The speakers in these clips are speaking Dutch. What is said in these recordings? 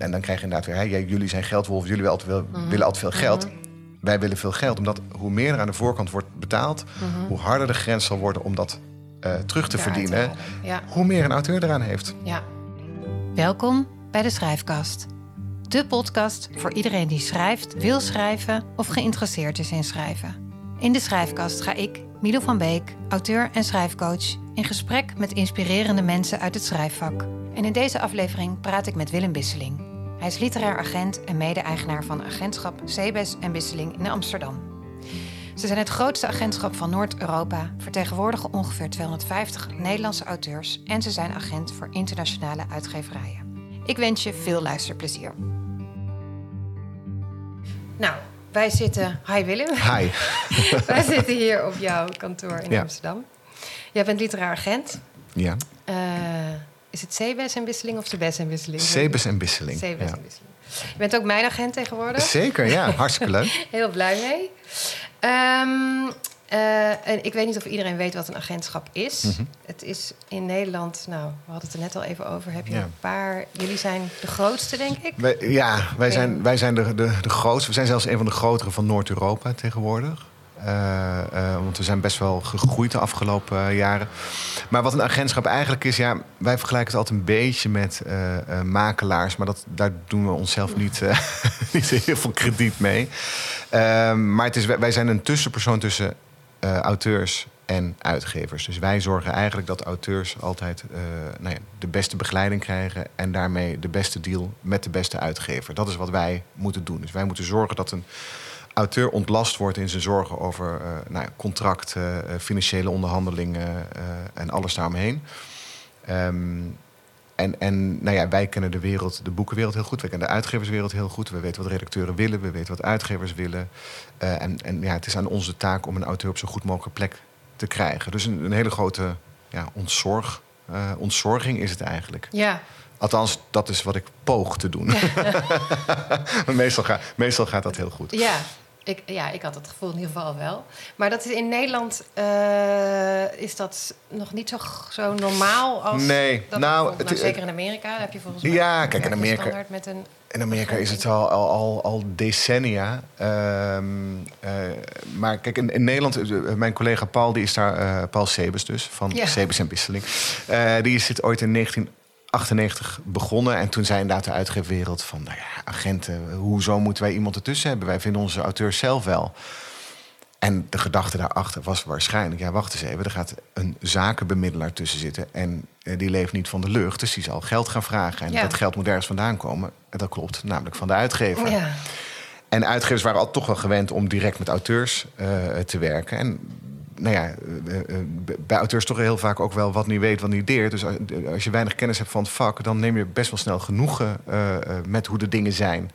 en dan krijg je inderdaad weer... Hè, jullie zijn geldwolven, jullie willen altijd, wel- willen altijd veel geld. Wij willen veel geld, omdat hoe meer er aan de voorkant wordt betaald... hoe harder de grens zal worden om dat eh, terug te Daaruit verdienen... Ja, hoe meer een auteur eraan heeft. ja. Welkom bij de Schrijfkast. De podcast voor iedereen die schrijft, wil schrijven of geïnteresseerd is in schrijven. In de Schrijfkast ga ik, Milo van Beek, auteur en schrijfcoach, in gesprek met inspirerende mensen uit het schrijfvak. En in deze aflevering praat ik met Willem Bisseling. Hij is literair agent en mede-eigenaar van agentschap Cebes en Bisseling in Amsterdam. Ze zijn het grootste agentschap van Noord-Europa, vertegenwoordigen ongeveer 250 Nederlandse auteurs en ze zijn agent voor internationale uitgeverijen. Ik wens je veel luisterplezier. Nou, wij zitten. Hi Willem. Hi. wij zitten hier op jouw kantoor in Ja. Amsterdam. Jij bent literair agent. Ja, Eh, is het CBS en Wisseling of CBS en Wisseling? Cebes en Bisseling. CBS Ja. en Wisseling. Je bent ook mijn agent tegenwoordig. Zeker, ja. Hartstikke leuk. Heel blij mee. Ehm, eh, en ik weet niet of iedereen weet wat een agentschap is. Mhm. Het is in Nederland, nou, we hadden het er net al even over. Heb je Ja. een paar. Jullie zijn de grootste, denk ik. Wij, ja, wij zijn, wij zijn de, de, de grootste. We zijn zelfs een van de grotere van Noord-Europa tegenwoordig. Eh, eh, want we zijn best wel gegroeid de afgelopen eh, jaren. Maar wat een agentschap eigenlijk is, ja, wij vergelijken het altijd een beetje met makelaars. Maar dat, daar doen we onszelf niet, niet heel veel krediet mee. Ehm, maar het is, wij, zijn een tussenpersoon tussen auteurs en uitgevers. Dus wij zorgen eigenlijk dat auteurs altijd nou ja, de beste begeleiding krijgen en daarmee de beste deal met de beste uitgever. Dat is wat wij moeten doen. Dus wij moeten zorgen dat een auteur ontlast wordt in zijn zorgen over eh, nou ja, contract, eh, financiële onderhandelingen eh, en alles daaromheen. Ehm, en, en nou ja, wij kennen de wereld, de boekenwereld heel goed. We kennen de uitgeverswereld heel goed. We weten wat redacteuren willen. We weten wat uitgevers willen. En en ja, het is aan onze taak om een auteur op zo goed mogelijke plek te krijgen. Dus een, een hele grote ja, ontzorg, ontzorging is het eigenlijk. Ja, Althans, dat is wat ik poog te doen. Meestal, ga, meestal gaat dat heel goed. ja. Ik, ja, ik had het gevoel in ieder geval wel. Maar dat is in Nederland eh, is dat nog niet zo, zo normaal als. Nee, dat nou, het- nou, zeker in Amerika heb je volgens mij. Ja, kijk, in Amerika- Met een, In Amerika is het al, al, al, al decennia. Ehm, eh, maar kijk, in, in Nederland, eh, mijn collega Paul, die is daar, Paul Sebes dus, van Ja. Sebes en Bisseling. Die is dit ooit in 1998 begonnen. En toen zei inderdaad de uitgeefwereld van, nou ja, agenten, hoezo moeten wij iemand ertussen hebben? Wij vinden onze auteurs zelf wel. En de gedachte daarachter was waarschijnlijk... ja, wacht eens even, er gaat een zakenbemiddelaar tussen zitten... en eh, die leeft niet van de lucht, dus die zal geld gaan vragen. En Ja. dat geld moet ergens vandaan komen. En dat klopt, namelijk van de uitgever. ja. En uitgevers waren al toch wel gewend om direct met auteurs eh, te werken. En nou ja, eh, eh, bij auteurs toch heel vaak ook wel wat niet weet, wat niet deert. Dus als je weinig kennis hebt van het vak... dan neem je best wel snel genoegen eh, eh, met hoe de dingen zijn.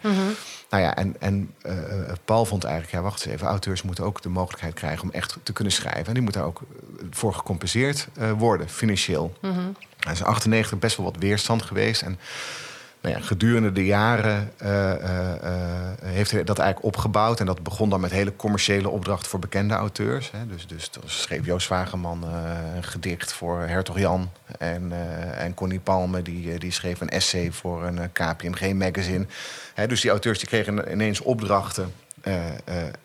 Nou ja, en, en eh, eh, Paul vond eigenlijk, ja, wacht eens even, auteurs moeten ook de mogelijkheid krijgen om echt te kunnen schrijven. En die moeten daar ook eh, voor gecompenseerd eh, worden, financieel. Er is in 98 best wel wat weerstand geweest. En nou ja, gedurende de jaren eh, eh, eh, heeft hij dat eigenlijk opgebouwd. En dat begon dan met hele commerciële opdrachten voor bekende auteurs. Hè. Dus, dus schreef Joost Wageman een gedicht voor Hertog Jan. En, en Connie Palme die, die schreef een essay voor een KPMG-magazine. Dus die auteurs die kregen ineens opdrachten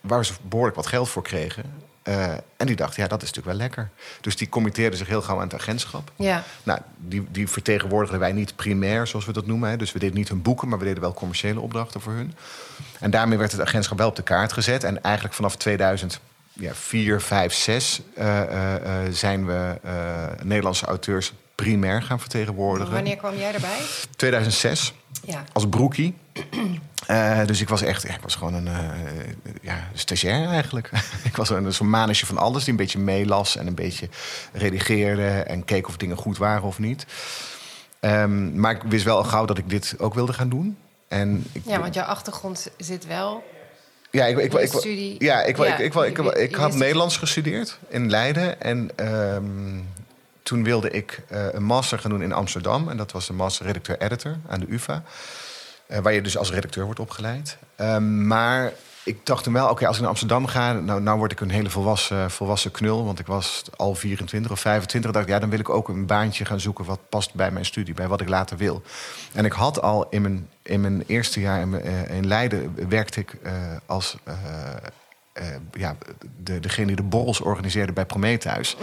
waar ze behoorlijk wat geld voor kregen. Eh, en die dachten, ja, dat is natuurlijk wel lekker. Dus die committeerden zich heel gauw aan het agentschap. ja. Nou, die, die vertegenwoordigden wij niet primair, zoals we dat noemen. Hè. Dus we deden niet hun boeken, maar we deden wel commerciële opdrachten voor hun. En daarmee werd het agentschap wel op de kaart gezet. En eigenlijk vanaf 2004, 5, 6 eh, eh, eh, zijn we eh, Nederlandse auteurs primair gaan vertegenwoordigen. Wanneer kwam jij erbij? 2006 Ja. als broekie. Eh, dus ik was echt, ik was gewoon een eh, ja, stagiair eigenlijk. ik was een zo'n van alles die een beetje meelas en een beetje redigeerde en keek of dingen goed waren of niet. Ehm, maar ik wist wel al gauw dat ik dit ook wilde gaan doen. En ik, ja, want jouw achtergrond zit wel. ja, ik, ik, ja, ik, ik, Ja, ik, had. Nederlands gestudeerd in Leiden. En ehm, toen wilde ik eh, een master gaan doen in Amsterdam. En dat was de master redacteur-editor aan de UvA. Eh, waar je dus als redacteur wordt opgeleid. Ehm, maar ik dacht toen wel, oké, als ik naar Amsterdam ga, nou, nou word ik een hele volwassen, volwassen knul. Want ik was al 24 of 25. dacht ik, ja, dan wil ik ook een baantje gaan zoeken wat past bij mijn studie, bij wat ik later wil. En ik had al in mijn, in mijn eerste jaar in, eh, Leiden werkte ik uh, als. Uh, uh, ja, de, degene die de borrels organiseerde bij Prometheus.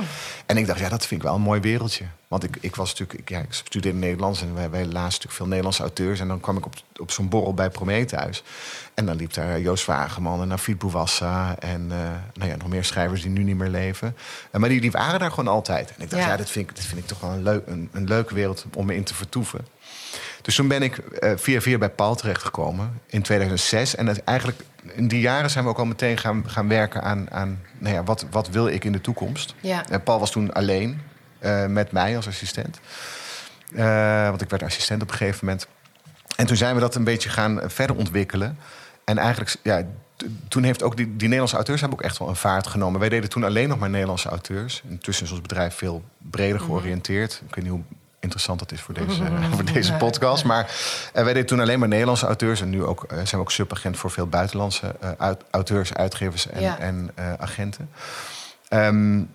En ik dacht, ja, dat vind ik wel een mooi wereldje. Want ik, ik was natuurlijk, ik, ja, ik studeerde Nederlands en wij, wij lazen natuurlijk veel Nederlandse auteurs. En dan kwam ik op, op zo'n borrel bij Prometheus. En dan liep daar Joost Wageman en Nafid Bouwassa en uh, nou ja, nog meer schrijvers die nu niet meer leven. Uh, maar die, die waren daar gewoon altijd. En ik dacht, ja, ja dit, vind ik, dit vind ik toch wel een, leuk, een, een leuke wereld om me in te vertoeven. Dus toen ben ik uh, via via bij Paul terechtgekomen in 2006. En dat eigenlijk in die jaren zijn we ook al meteen gaan, gaan werken aan, aan nou ja, wat, wat wil ik in de toekomst. Ja. En Paul was toen alleen uh, met mij als assistent. Uh, want ik werd assistent op een gegeven moment. En toen zijn we dat een beetje gaan verder ontwikkelen. En eigenlijk, ja, toen heeft ook die, die Nederlandse auteurs hebben ook echt wel een vaart genomen. Wij deden toen alleen nog maar Nederlandse auteurs. Intussen is ons bedrijf veel breder georiënteerd. Mm -hmm. Ik weet niet hoe interessant dat is voor deze, voor deze podcast. Maar uh, wij deden toen alleen maar Nederlandse auteurs. En nu ook, uh, zijn we ook subagent voor veel buitenlandse uit, auteurs, uitgevers en, ja. en agenten. Um,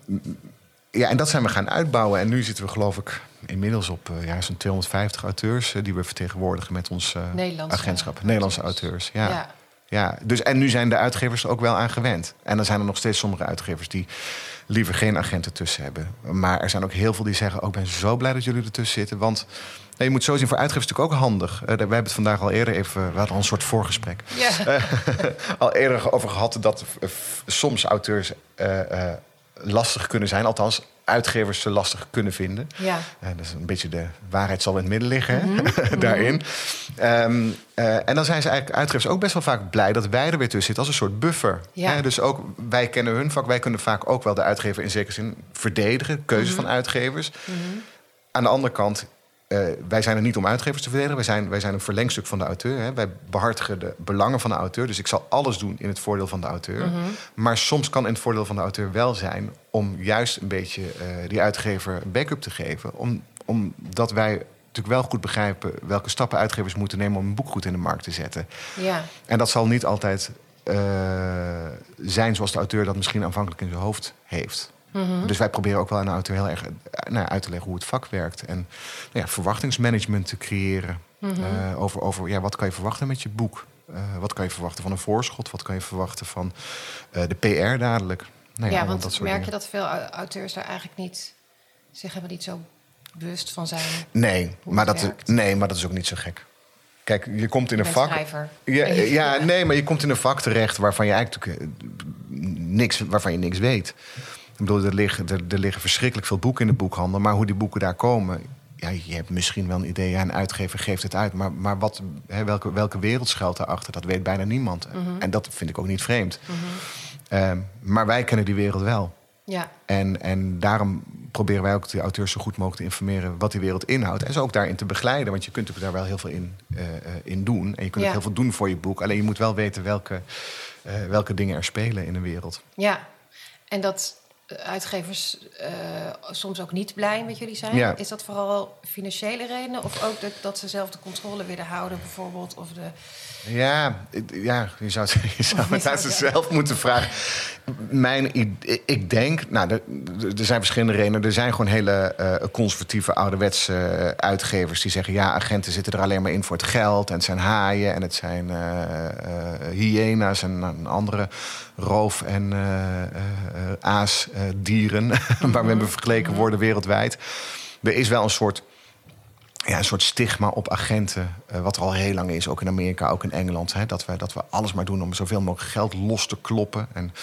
ja, en dat zijn we gaan uitbouwen. En nu zitten we geloof ik inmiddels op ja, zo'n 250 auteurs... die we vertegenwoordigen met ons Nederlandse agentschap. Nederlandse auteurs, ja. ja. ja. dus, en nu zijn de uitgevers er ook wel aan gewend. En dan zijn er nog steeds sommige uitgevers die liever geen agenten tussen hebben. Maar er zijn ook heel veel die zeggen: oh, Ik ben zo blij dat jullie ertussen zitten. Want nee, je moet zo zien, voor uitgevers is natuurlijk ook handig. Uh, wij hebben het vandaag al eerder even. We hadden al een soort voorgesprek. Ja. Uh, al eerder over gehad dat soms auteurs lastig kunnen zijn. Althans, uitgevers ze lastig kunnen vinden. Ja. dat is een beetje de waarheid zal in het midden liggen mm -hmm. daarin. Um, uh, en dan zijn ze eigenlijk uitgevers ook best wel vaak blij dat wij er weer tussen zitten als een soort buffer. Ja. Dus ook wij kennen hun vak, wij kunnen vaak ook wel de uitgever in zekere zin verdedigen, keuzes mm -hmm. van uitgevers. Mm -hmm. Aan de andere kant, uh, wij zijn er niet om uitgevers te verdedigen. Wij zijn, wij zijn een verlengstuk van de auteur. Hè? Wij behartigen de belangen van de auteur. Dus ik zal alles doen in het voordeel van de auteur. Mhm. Maar soms kan in het voordeel van de auteur wel zijn om juist een beetje uh, die uitgever een backup te geven. Om, omdat wij natuurlijk wel goed begrijpen welke stappen uitgevers moeten nemen om een boek goed in de markt te zetten. Ja. En dat zal niet altijd uh, zijn zoals de auteur dat misschien aanvankelijk in zijn hoofd heeft. Mm -hmm. Dus wij proberen ook wel aan de auteur heel erg nou, uit te leggen hoe het vak werkt. En nou ja, verwachtingsmanagement te creëren. Mm -hmm. uh, over over ja, wat kan je verwachten met je boek? Uh, wat kan je verwachten van een voorschot? Wat kan je verwachten van uh, de PR dadelijk? Nou ja, ja want dat merk dingen. je dat veel auteurs daar eigenlijk niet zich helemaal niet zo bewust van zijn. Nee, maar dat, nee, maar dat is ook niet zo gek. Kijk, je komt in een vak. Schrijver. Ja, ja, nee, maar je komt in een vak terecht waarvan je eigenlijk niks, waarvan je niks weet. Ik bedoel, er liggen, er, er liggen verschrikkelijk veel boeken in de boekhandel, maar hoe die boeken daar komen, ja, je hebt misschien wel een idee, ja, een uitgever geeft het uit. Maar, maar wat, hè, welke, welke wereld schuilt daarachter, dat weet bijna niemand. Mm -hmm. En dat vind ik ook niet vreemd. Mm -hmm. uh, maar wij kennen die wereld wel. Ja. En, en daarom proberen wij ook de auteurs zo goed mogelijk te informeren wat die wereld inhoudt. En ze ook daarin te begeleiden. Want je kunt er daar wel heel veel in, uh, uh, in doen. En je kunt ja. ook heel veel doen voor je boek. Alleen je moet wel weten welke, uh, welke dingen er spelen in de wereld. Ja, en dat uitgevers uh, soms ook niet blij met jullie zijn. Ja. Is dat vooral financiële redenen? Of ook dat, dat ze zelf de controle willen houden, bijvoorbeeld? Of de... Ja, ja, je zou, je zou het aan zichzelf moeten vragen. Mijn, ik denk, nou, er, er zijn verschillende redenen. Er zijn gewoon hele uh, conservatieve, ouderwetse uh, uitgevers die zeggen: ja, agenten zitten er alleen maar in voor het geld. En het zijn haaien en het zijn hyena's en andere roof- en aasdieren. waarmee we vergeleken worden wereldwijd. Er is wel een soort ja, een soort stigma op agenten. Uh, wat er al heel lang is, ook in Amerika, ook in Engeland. Hè, dat, wij, dat we alles maar doen om zoveel mogelijk geld los te kloppen. En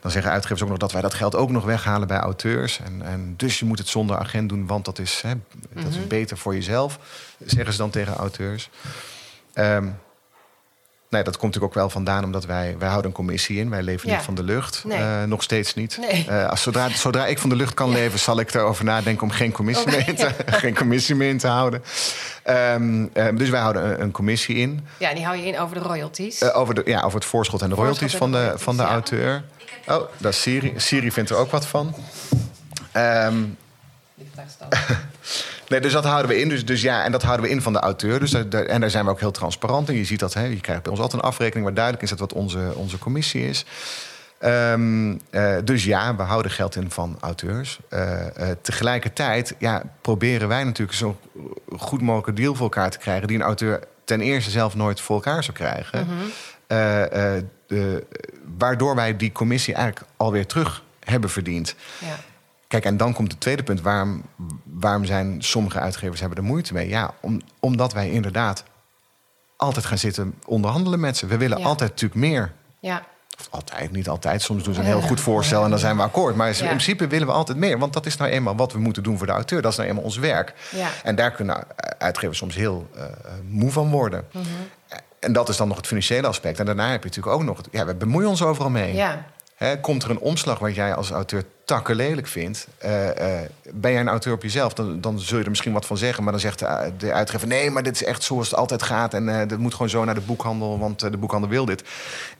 dan zeggen uitgevers ook nog dat wij dat geld ook nog weghalen bij auteurs. En, en dus je moet het zonder agent doen, want dat is, hè, dat is Mhm. beter voor jezelf. Zeggen ze dan tegen auteurs. Um, Nee, dat komt natuurlijk ook wel vandaan omdat wij, wij houden een commissie in. Wij leven Ja. niet van de lucht. Nee. Uh, nog steeds niet. Nee. Uh, als, zodra, zodra ik van de lucht kan leven, zal ik erover nadenken om geen commissie, Oh, meer, in te, geen commissie meer in te houden. Um, um, dus wij houden een, een commissie in. Ja, en die hou je in over de royalties. Uh, over, de, ja, over het voorschot en de royalties en van de royalties, van de ja. auteur. Oh, dat is Siri. Siri vindt er ook wat van. Um. Nee, dus dat houden we in. Dus, dus ja, en dat houden we in van de auteur. Dus daar, daar- en daar zijn we ook heel transparant in. Je ziet dat, hè, je krijgt bij ons altijd een afrekening waar duidelijk is dat wat onze, onze commissie is. Ehm, eh, dus ja, we houden geld in van auteurs. Eh, eh, tegelijkertijd ja, proberen wij natuurlijk zo'n goed mogelijke deal voor elkaar te krijgen... die een auteur ten eerste zelf nooit voor elkaar zou krijgen. De, waardoor wij die commissie eigenlijk alweer terug hebben verdiend. Ja. Kijk, en dan komt het tweede punt. Waarom, waarom zijn sommige uitgevers hebben er moeite mee? Ja, om, omdat wij inderdaad altijd gaan zitten onderhandelen met ze. We willen Ja. altijd natuurlijk meer. ja. Of altijd, niet altijd. Soms doen ze een heel goed voorstel en dan zijn we akkoord. Maar in principe willen we altijd meer. Want dat is nou eenmaal wat we moeten doen voor de auteur. Dat is nou eenmaal ons werk. Ja. En daar kunnen uitgevers soms heel eh, moe van worden. Mhm. En dat is dan nog het financiële aspect. En daarna heb je natuurlijk ook nog... het- Ja, we bemoeien ons overal mee. ja. Hè, komt er een omslag wat jij als auteur takken lelijk vindt? eh, eh, ben jij een auteur op jezelf? Dan, dan zul je er misschien wat van zeggen. Maar dan zegt de, de uitgever: nee, maar dit is echt zoals het altijd gaat. En eh dat moet gewoon zo naar de boekhandel, want de boekhandel wil dit.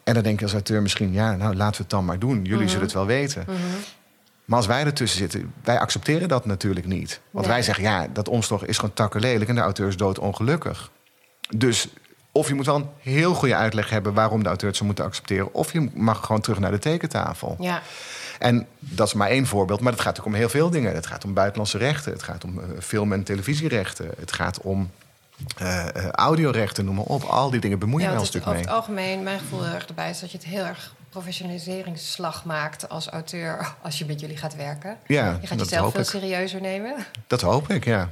En dan denk je als auteur misschien: ja, nou laten we het dan maar doen. Jullie zullen het wel weten. Maar als wij ertussen zitten, wij accepteren dat natuurlijk niet. Want Nee. wij zeggen: ja, dat omslag is gewoon takken lelijk en de auteur is doodongelukkig. Dus of je moet wel een heel goede uitleg hebben waarom de auteur het zou moeten accepteren, of je mag gewoon terug naar de tekentafel. ja. En dat is maar één voorbeeld, maar het gaat ook om heel veel dingen. Het gaat om buitenlandse rechten, het gaat om eh, film- en televisierechten, het gaat om eh, eh, audiorechten, noem maar op. Al die dingen bemoeien Ja, wij want ons natuurlijk over mee. het algemeen, mijn gevoel heel erg erbij is dat je het heel erg professionaliseringsslag maakt als auteur als je met jullie gaat werken. Ja, je gaat jezelf veel ik. serieuzer nemen. Dat hoop ik, ja.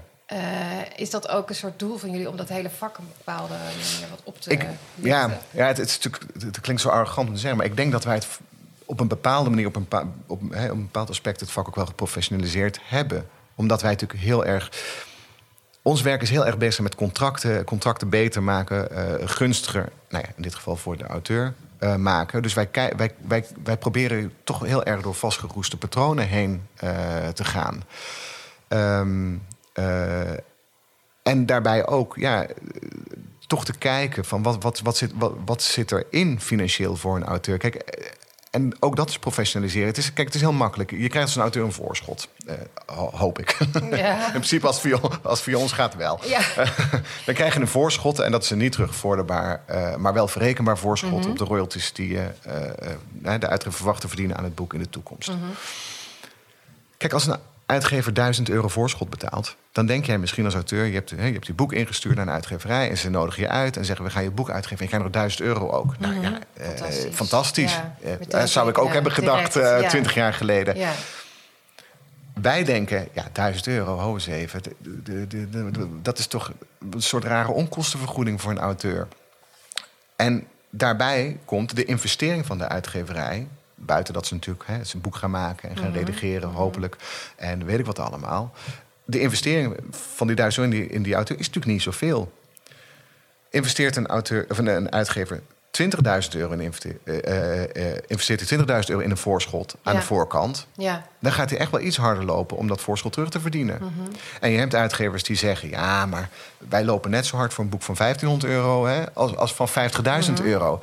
Is dat ook een soort doel van jullie om dat hele vak op een bepaalde manier wat op te Ik, ja, ja het, het, is natuurlijk, het, het klinkt zo arrogant om te zeggen, maar ik denk dat wij het op een bepaalde manier, op een, op, op een bepaald aspect, het vak ook wel geprofessionaliseerd hebben. Omdat wij natuurlijk heel erg. Ons werk is heel erg bezig met contracten, contracten beter maken, eh, gunstiger, nou ja, in dit geval voor de auteur, eh, maken. Dus wij, wij, wij, wij proberen toch heel erg door vastgeroeste patronen heen eh, te gaan. Ehm, eh, en daarbij ook, ja, toch te kijken van wat, wat, wat, zit, wat, wat zit erin financieel voor een auteur. Kijk, en ook dat is professionaliseren. Het is, kijk, het is heel makkelijk. Je krijgt als een auteur een voorschot. Eh, ho- hoop ik. Ja. In principe, als het, voor, als het voor ons gaat, wel. Ja. Dan krijg je een voorschot en dat is een niet terugvorderbaar, eh, maar wel verrekenbaar voorschot Mhm. op de royalties die je eh, de uitgever verwacht te verdienen aan het boek in de toekomst. Mhm. Kijk, als een uitgever 1000 euro voorschot betaalt, dan denk jij misschien als auteur: je hebt, hè, je hebt je boek ingestuurd naar een uitgeverij en ze nodigen je uit en zeggen: we gaan je boek uitgeven en je krijgt nog 1000 euro ook. Nou ja, eh, Fantastisch. fantastisch. Ja, Eh, eh, zou ik ook ja, hebben gedacht eh, ja. 20 jaar geleden. Ja. Wij denken, ja, 1000 euro, ho eens even. De- de- de- de- de- dat is toch een soort rare onkostenvergoeding voor een auteur. En daarbij komt de investering van de uitgeverij. Buiten dat ze natuurlijk hè, zijn boek gaan maken en gaan redigeren, hopelijk. En weet ik wat allemaal. De investering van die 1000 euro in die, in die auteur is natuurlijk niet zoveel. Investeert een, auteur, of een, uitgever 20.000 euro in eh, eh, eh, investeert hij 20.000 euro in een voorschot aan Ja. de voorkant ja. dan gaat hij echt wel iets harder lopen om dat voorschot terug te verdienen. En je hebt uitgevers die zeggen: ja, maar wij lopen net zo hard voor een boek van 1500 euro hè, als, als van 50.000 euro.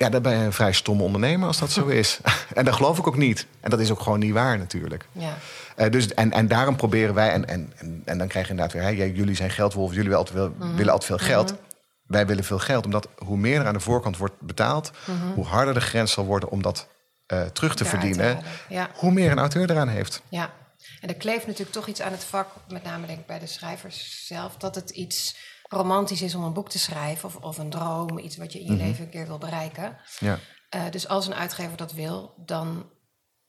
Ja, dan ben je een vrij stomme ondernemer als dat zo is. en dat geloof ik ook niet. En dat is ook gewoon niet waar natuurlijk. ja. Eh, dus, en, en daarom proberen wij, en, en, en, en dan krijg je inderdaad weer, hè, jij- jullie zijn geldwolven, jullie willen altijd, wel- willen altijd veel geld. Wij willen veel geld, omdat hoe meer er aan de voorkant wordt betaald, hoe harder de grens zal worden om dat eh, terug te verdienen. Ja. hoe meer een auteur eraan heeft. Ja, en er kleeft natuurlijk toch iets aan het vak, met name denk ik bij de schrijvers zelf, dat het iets romantisch is om een boek te schrijven of, of een droom, iets wat je in je leven een keer wil bereiken. Ja. Eh, dus als een uitgever dat wil, dan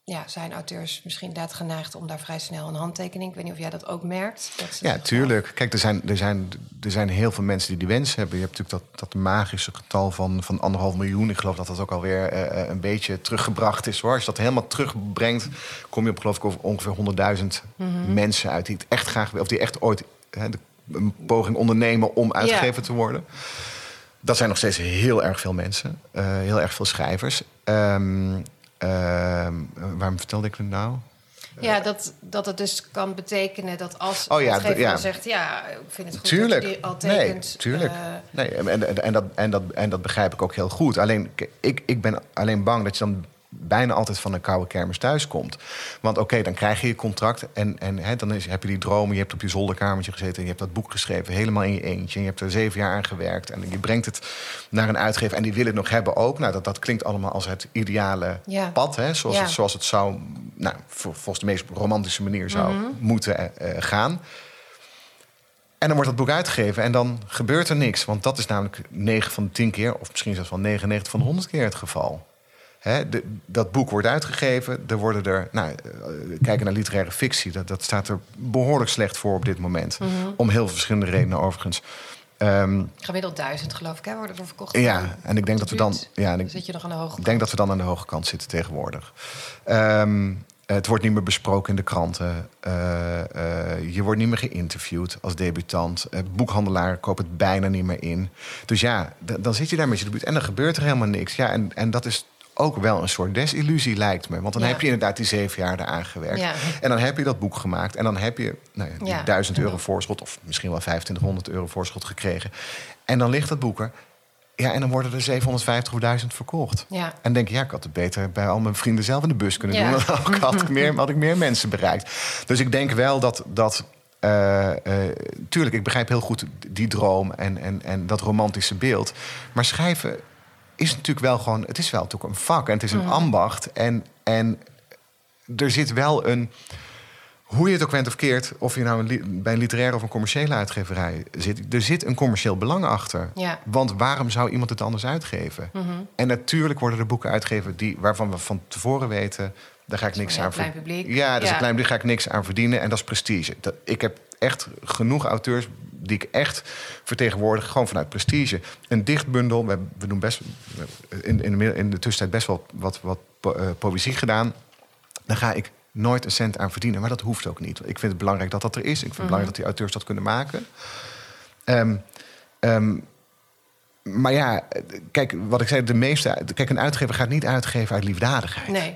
ja, zijn auteurs misschien inderdaad geneigd om daar vrij snel een handtekening. Ik weet niet of jij dat ook merkt. Dat Ja, tuurlijk. Kijk, er zijn, er, zijn, er zijn heel veel mensen die die wens hebben. Je hebt natuurlijk dat, dat magische getal van, van anderhalf miljoen. Ik geloof dat dat ook alweer eh, een beetje teruggebracht is. Hoor. Als je dat helemaal terugbrengt, kom je op geloof ik over ongeveer 100.000 mensen uit die het echt graag willen. Of die echt ooit hè, de, een poging ondernemen om uitgever te worden. Dat zijn nog steeds heel erg veel mensen. eh, heel erg veel schrijvers. Ehm, ehm, waarom vertelde ik het nou? Ja, dat, dat het dus kan betekenen dat als Oh ja, zegt... ja, ik vind het goed Tuurlijk. dat je die al nee, tekent. tuurlijk. eh, nee, en, en, en, dat, en, dat, en dat begrijp ik ook heel goed. Alleen, ik, ik ben alleen bang dat je dan bijna altijd van een koude kermis thuis komt. Want oké, dan krijg je je contract en, en hè, dan is, heb je die dromen. Je hebt op je zolderkamertje gezeten en je hebt dat boek geschreven, helemaal in je eentje. En je hebt er zeven jaar aan gewerkt en je brengt het naar een uitgever en die willen het nog hebben ook. Nou, dat, dat klinkt allemaal als het ideale Ja. pad, hè, zoals, Ja. het, zoals het zou, nou, vol- volgens de meest romantische manier zou Mhm. moeten eh, eh, gaan. En dan wordt dat boek uitgegeven en dan gebeurt er niks. Want dat is namelijk 9 van de 10 keer, of misschien zelfs wel 99 van de 100 keer het geval. De, dat boek wordt uitgegeven. Er worden er, nou, eh, kijken naar literaire fictie, dat, dat staat er behoorlijk slecht voor op dit moment. Mhm. Om heel veel verschillende redenen overigens. Ehm, Gemiddeld duizend, geloof ik, hè, worden er verkocht. ja, en ik denk dat we dan. Ja, ik zit je nog aan de hoge ik denk dat we dan aan de hoge kant zitten tegenwoordig. Ehm, het wordt niet meer besproken in de kranten. Eh, eh, je wordt niet meer geïnterviewd als debutant. Uh, boekhandelaren kopen het bijna niet meer in. Dus ja, dan zit je daar met je debuut en dan gebeurt er helemaal niks. Ja, en, en dat is ook wel een soort desillusie, lijkt me. Want dan Ja. heb je inderdaad die zeven jaar eraan gewerkt. Ja. En dan heb je dat boek gemaakt. En dan heb je nou ja, die Ja. 1000 euro voorschot... of misschien wel 2500 euro voorschot gekregen. En dan ligt dat boek er. Ja, en dan worden er 750 of 1000 verkocht. Ja. En denk je, ja, ik had het beter bij al mijn vrienden zelf in de bus kunnen doen. Dan had ik- had ik, meer, had ik meer mensen bereikt. Dus ik denk wel dat. dat eh, eh, tuurlijk, ik begrijp heel goed die droom en, en, en dat romantische beeld. Maar schrijven is natuurlijk wel gewoon. Het is wel natuurlijk een vak en het is een Mhm. ambacht. En, en er zit wel een. Hoe je het ook went of keert, of je nou een bij een literaire of een commerciële uitgeverij zit, er zit een commercieel belang achter. Ja. Want waarom zou iemand het anders uitgeven? Mhm. En natuurlijk worden er boeken uitgegeven die, waarvan we van tevoren weten, daar ga ik niks aan verdienen. Ja, dat is Ja. een klein publiek, ga ik niks aan verdienen en dat is prestige. Dat, ik heb echt genoeg auteurs die ik echt vertegenwoordig, gewoon vanuit prestige. Een dichtbundel, we, we doen best in, in, de, midden- in de tussentijd best wel wat, wat po- eh, poëzie gedaan. Daar ga ik nooit een cent aan verdienen, maar dat hoeft ook niet. Ik vind het belangrijk dat dat er is. Ik vind het Mhm. belangrijk dat die auteurs dat kunnen maken. Ehm, ehm, maar ja, kijk, wat ik zei, de meeste. Kijk, een uitgever gaat niet uitgeven uit liefdadigheid. Nee.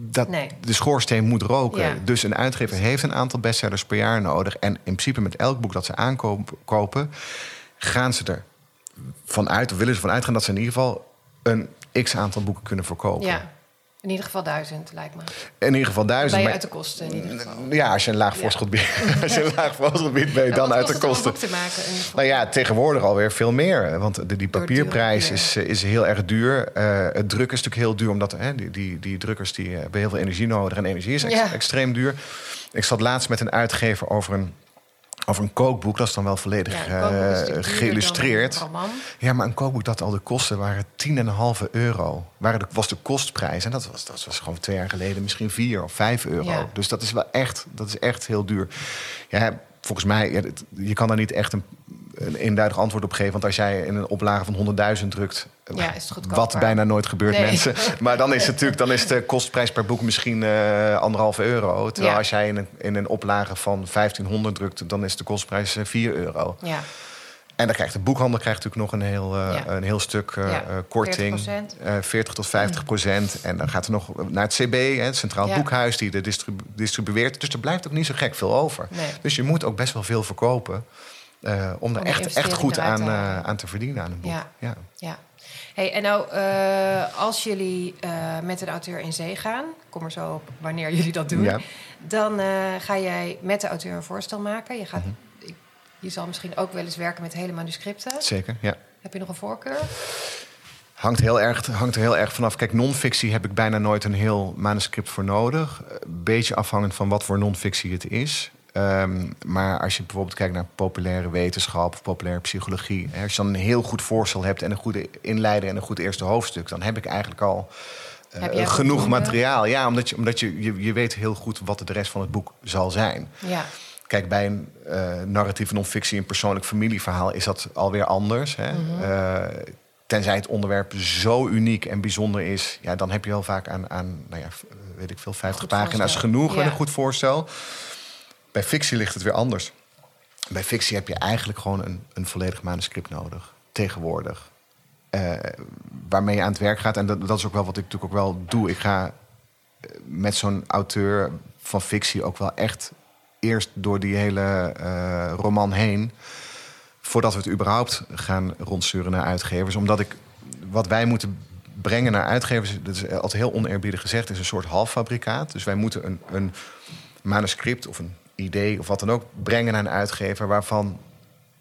Dat, Nee. De schoorsteen moet roken. Ja. Dus een uitgever heeft een aantal bestsellers per jaar nodig. En in principe met elk boek dat ze aankopen, gaan ze er vanuit, of willen ze vanuit gaan dat ze in ieder geval een x aantal boeken kunnen verkopen. Ja. In ieder geval duizend, lijkt me. In ieder geval duizend. Ben je uit de kosten in ieder geval. ja, als je een laag voorschot biedt, als je een laag voorschot biedt, ben je dan uit de kosten. te maken? Nou ja, tegenwoordig alweer veel meer. Want de, die papierprijs is, eh, is heel erg duur. Eh, het druk is natuurlijk heel duur, omdat hè, die, die, die drukkers die eh, hebben heel veel energie nodig. En energie is ex- Ja. extreem duur. Ik zat laatst met een uitgever over een, over een kookboek. Dat is dan wel volledig Ja, eh, geïllustreerd. Ja, maar een kookboek dat al de kosten waren 10,5 euro. Waren de, was de kostprijs. En dat was, dat was gewoon twee jaar geleden misschien 4 of 5 euro. Ja. Dus dat is wel echt, dat is echt heel duur. Ja, volgens mij, je kan daar niet echt een, een eenduidig antwoord op geven. Want als jij in een oplage van 100.000 drukt... Ja, is het goedkoper. Wat bijna nooit gebeurt, Nee. mensen. Maar dan is, het natuurlijk, dan is de kostprijs per boek misschien eh anderhalf euro. Terwijl Ja. als jij in een, in een oplage van 1500 drukt... dan is de kostprijs eh, 4 euro. Ja. En dan krijgt de boekhandel krijgt natuurlijk nog een heel, eh, Ja. een heel stuk eh, Ja, eh, korting. 40%. Eh 40 tot 50 procent. En dan gaat er nog naar het CB, hè, het Centraal Ja. Boekhuis, die de distribu- distribueert. Dus er blijft ook niet zo gek veel over. Nee. Dus je moet ook best wel veel verkopen. Eh, om er echt, echt goed aan, eh, aan te verdienen aan een boek. Ja. Ja. Ja. Hey, en nou, eh, als jullie met een auteur in zee gaan, kom er zo op wanneer jullie dat doen, Ja. dan ga jij met de auteur een voorstel maken. Je, gaat, Mhm. je zal misschien ook wel eens werken met hele manuscripten. Zeker, ja. Heb je nog een voorkeur? Hangt, heel erg, hangt er heel erg vanaf. Kijk, non-fictie heb ik bijna nooit een heel manuscript voor nodig. Een beetje afhankend van wat voor non-fictie het is. Ehm, maar als je bijvoorbeeld kijkt naar populaire wetenschap of populaire psychologie. Hè, als je dan een heel goed voorstel hebt en een goede inleiding en een goed eerste hoofdstuk, dan heb ik eigenlijk al eh, genoeg materiaal. Ja, omdat, je, omdat je, je, je weet heel goed wat de rest van het boek zal zijn. Ja. Kijk, bij een eh, narratieve non-fictie, een persoonlijk familieverhaal, is dat alweer anders. Hè? Mhm. Eh, tenzij het onderwerp zo uniek en bijzonder is, ja, dan heb je wel vaak aan, aan nou ja, weet ik veel, 50 Goed pagina's voorstel. genoeg Ja. en een goed voorstel. Bij fictie ligt het weer anders. Bij fictie heb je eigenlijk gewoon een, een volledig manuscript nodig, tegenwoordig. Eh, waarmee je aan het werk gaat. En dat, dat is ook wel wat ik natuurlijk ook wel doe. Ik ga eh, met zo'n auteur van fictie ook wel echt eerst door die hele eh, roman heen. Voordat we het überhaupt gaan rondsturen naar uitgevers. Omdat ik wat wij moeten brengen naar uitgevers, dat is altijd heel oneerbiedig gezegd, is een soort halffabrikaat. Dus wij moeten een, een manuscript of een idee of wat dan ook brengen naar een uitgever waarvan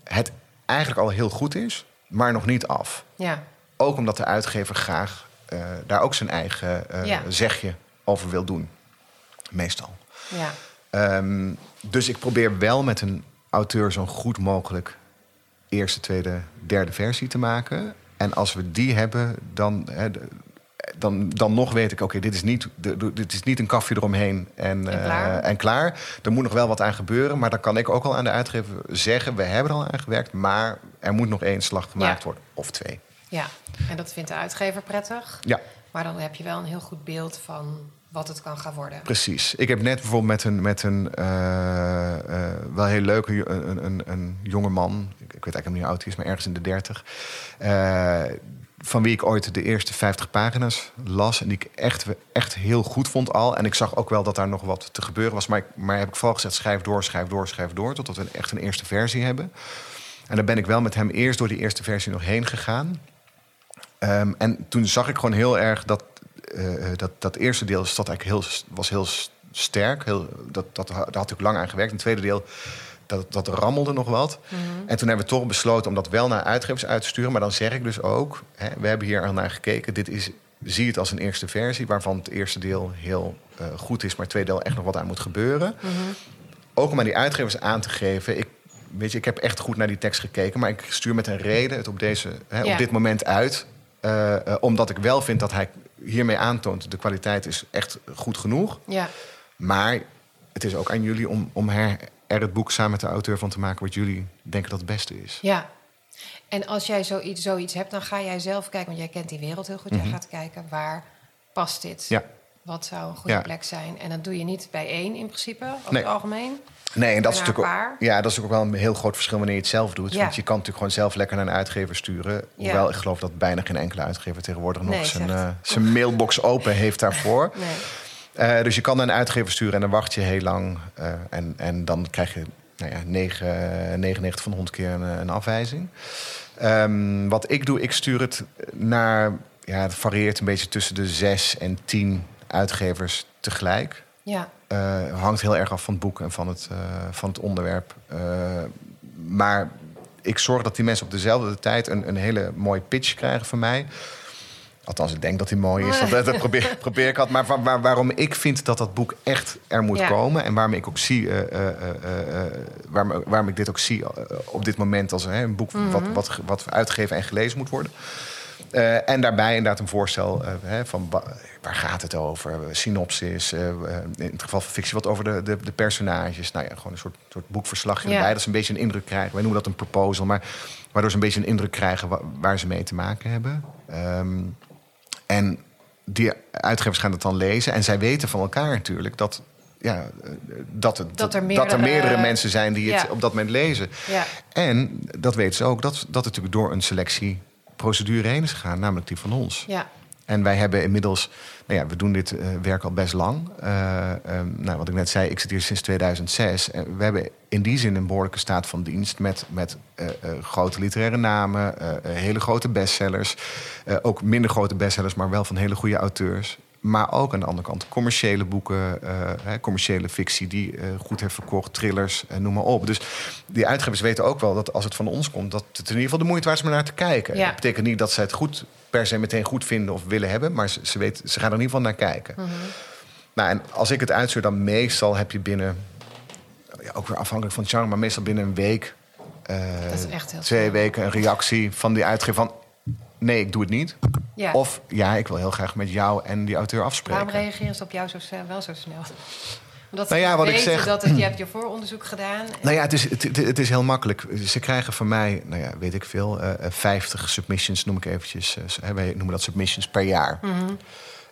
het eigenlijk al heel goed is, maar nog niet af. Ja, Ook omdat de uitgever graag eh, daar ook zijn eigen eh, Ja. zegje over wil doen. Meestal. ja, Ehm, dus ik probeer wel met een auteur zo'n goed mogelijk eerste, tweede, derde versie te maken. En als we die hebben, dan, hè, dan, dan nog weet ik, oké, dit is niet dit is niet een kafje eromheen en, En eh, klaar. en klaar. Er moet nog wel wat aan gebeuren, maar dan kan ik ook al aan de uitgever zeggen, we hebben er al aan gewerkt, maar er moet nog één slag gemaakt Ja. worden. Of twee. ja. En dat vindt de uitgever prettig. Ja. Maar dan heb je wel een heel goed beeld van wat het kan gaan worden. Precies. Ik heb net bijvoorbeeld met een, met een eh, eh, wel heel leuke een, een, een jonge man, ik, ik weet eigenlijk niet hoe oud hij is, maar ergens in de dertig, van wie ik ooit de eerste 50 pagina's las en die ik echt, echt heel goed vond al. En ik zag ook wel dat daar nog wat te gebeuren was, maar, ik, maar heb ik vooral gezegd schrijf door, schrijf door, schrijf door, totdat we echt een eerste versie hebben. En dan ben ik wel met hem eerst door die eerste versie nog heen gegaan. Ehm, en toen zag ik gewoon heel erg dat eh, dat, dat eerste deel zat eigenlijk heel, was heel sterk. Heel, dat, dat, daar had ik lang aan gewerkt. En tweede deel, dat, dat rammelde nog wat. En toen hebben we toch besloten om dat wel naar uitgevers uit te sturen. Maar dan zeg ik dus ook, hè, we hebben hier al naar gekeken. Dit is, zie het als een eerste versie, waarvan het eerste deel heel eh, goed is, maar het tweede deel echt nog wat aan moet gebeuren. Ook om aan die uitgevers aan te geven. Ik, weet je, ik heb echt goed naar die tekst gekeken, maar ik stuur met een reden het op, deze, hè, Ja. op dit moment uit. Eh, eh, omdat ik wel vind dat hij hiermee aantoont... de kwaliteit is echt goed genoeg. Ja, Maar het is ook aan jullie om, om her, er het boek samen met de auteur van te maken... wat jullie denken dat het beste is. ja. En als jij zoiets, zoiets hebt, dan ga jij zelf kijken, want jij kent die wereld heel goed. Jij gaat kijken waar past dit? Mhm. Ja. Wat zou een goede Ja. plek zijn? En dat doe je niet bij één in principe, over Nee. het algemeen. Nee, en dat is, natuurlijk ook, ja, dat is ook wel een heel groot verschil wanneer je het zelf doet. Ja. Want je kan natuurlijk gewoon zelf lekker naar een uitgever sturen. Ja. Hoewel ik geloof dat bijna geen enkele uitgever tegenwoordig nog Nee, zijn, zegt- eh, zijn mailbox open heeft daarvoor. Nee. Eh, dus je kan naar een uitgever sturen en dan wacht je heel lang. eh, en, en dan krijg je nou ja, 9, 99 van de 100 keer een, een afwijzing. Ehm, wat ik doe, ik stuur het naar... Ja, het varieert een beetje tussen de 6 en 10 uitgevers tegelijk. Ja, Eh, hangt heel erg af van het boek en van het, van het onderwerp. Maar ik zorg dat die mensen op dezelfde tijd een, een hele mooie pitch krijgen van mij. Althans, ik denk dat die mooi is. Dat, dat probeer, probeer ik altijd. Maar waar- waar- waarom ik vind dat dat boek echt er moet Ja. komen en waarom ik ook zie, eh, eh, eh, waarom, waarom ik dit ook zie op dit moment... als een boek wat, wat, ge- wat uitgegeven en gelezen moet worden... En daarbij inderdaad een voorstel hè, van wa- waar gaat het over? Synopsis, in het geval van fictie wat over de, de, de personages. Nou ja, gewoon een soort, soort boekverslagje Ja. erbij. Dat ze een beetje een indruk krijgen. Wij noemen dat een proposal, maar waardoor ze een beetje een indruk krijgen wa- waar ze mee te maken hebben. Ehm, en die uitgevers gaan het dan lezen. En zij weten van elkaar natuurlijk dat, ja, dat, het, Dat er dat er meerdere- meerdere mensen zijn die het Ja. op dat moment lezen. ja, En dat weten ze ook, dat, dat het natuurlijk door een selectieprocedure heen is gegaan, namelijk die van ons. ja, En wij hebben inmiddels, nou ja, we doen dit eh, werk al best lang. Eh, ehm, nou, wat ik net zei, ik zit hier sinds 2006. En we hebben in die zin een behoorlijke staat van dienst met, met eh, eh, grote literaire namen, eh, eh, hele grote bestsellers. Eh, ook minder grote bestsellers, maar wel van hele goede auteurs. Maar ook aan de andere kant commerciële boeken, eh, hè, commerciële fictie die eh, goed heeft verkocht, thrillers, eh, noem maar op. Dus die uitgevers weten ook wel dat als het van ons komt, dat het in ieder geval de moeite waard is om naar te kijken. Ja. Dat betekent niet dat zij het goed per se meteen goed vinden of willen hebben, maar ze, ze, weten, ze gaan er in ieder geval naar kijken. Nou, en als ik het uitstuur, dan meestal heb je binnen, ja, ook weer afhankelijk van het genre, maar meestal binnen een week, eh, Dat is echt heel twee weken een reactie van die uitgever van nee, ik doe het niet. ja. Of ja, ik wil heel graag met jou en die auteur afspreken. Waarom reageren ze op jou zo wel zo snel? Omdat Nou ja, wat ik zeg- dat het, je hebt je vooronderzoek gedaan. Nou ja, het is, het, is heel makkelijk. Ze krijgen van mij, nou ja, weet ik veel, eh, eh, 50 submissions noem ik eventjes. eh, hè, wij noemen dat submissions per jaar.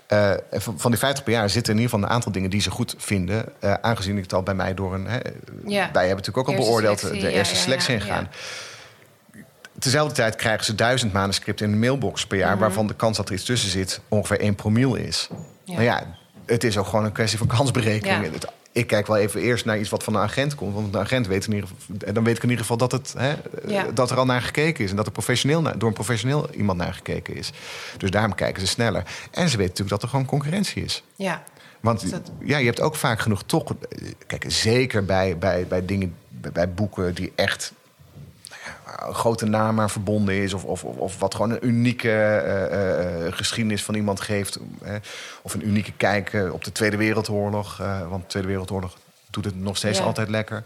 Eh, en van, van die 50 per jaar zitten in ieder geval een aantal dingen die ze goed vinden. eh, aangezien ik het al bij mij door een. Hè, Ja. Wij hebben natuurlijk ook al Eerste beoordeeld selectie, de eerste ja, selectie ja, ingaan. Tezelfde tijd krijgen ze duizend manuscripten in de mailbox per jaar, waarvan de kans dat er iets tussen zit ongeveer 1 promiel is. Ja. Nou ja, het is ook gewoon een kwestie van kansberekening. Ja. Ik kijk wel even eerst naar iets wat van de agent komt. Want de agent weet in ieder geval, dan weet ik in ieder geval dat, het, hè, Ja. dat er al naar gekeken is. En dat er professioneel naar- door een professioneel iemand naar gekeken is. Dus daarom kijken ze sneller. En ze weten natuurlijk dat er gewoon concurrentie is. Ja, Want Dat- ja, je hebt ook vaak genoeg toch. eh, Kijk, zeker bij, bij, bij dingen, bij, boeken die echt een grote naam aan verbonden is. Of, of, of, wat gewoon een unieke eh, eh, geschiedenis van iemand geeft. eh, of een unieke kijk eh, op de Tweede Wereldoorlog. eh, want de Tweede Wereldoorlog doet het nog steeds Ja. altijd lekker.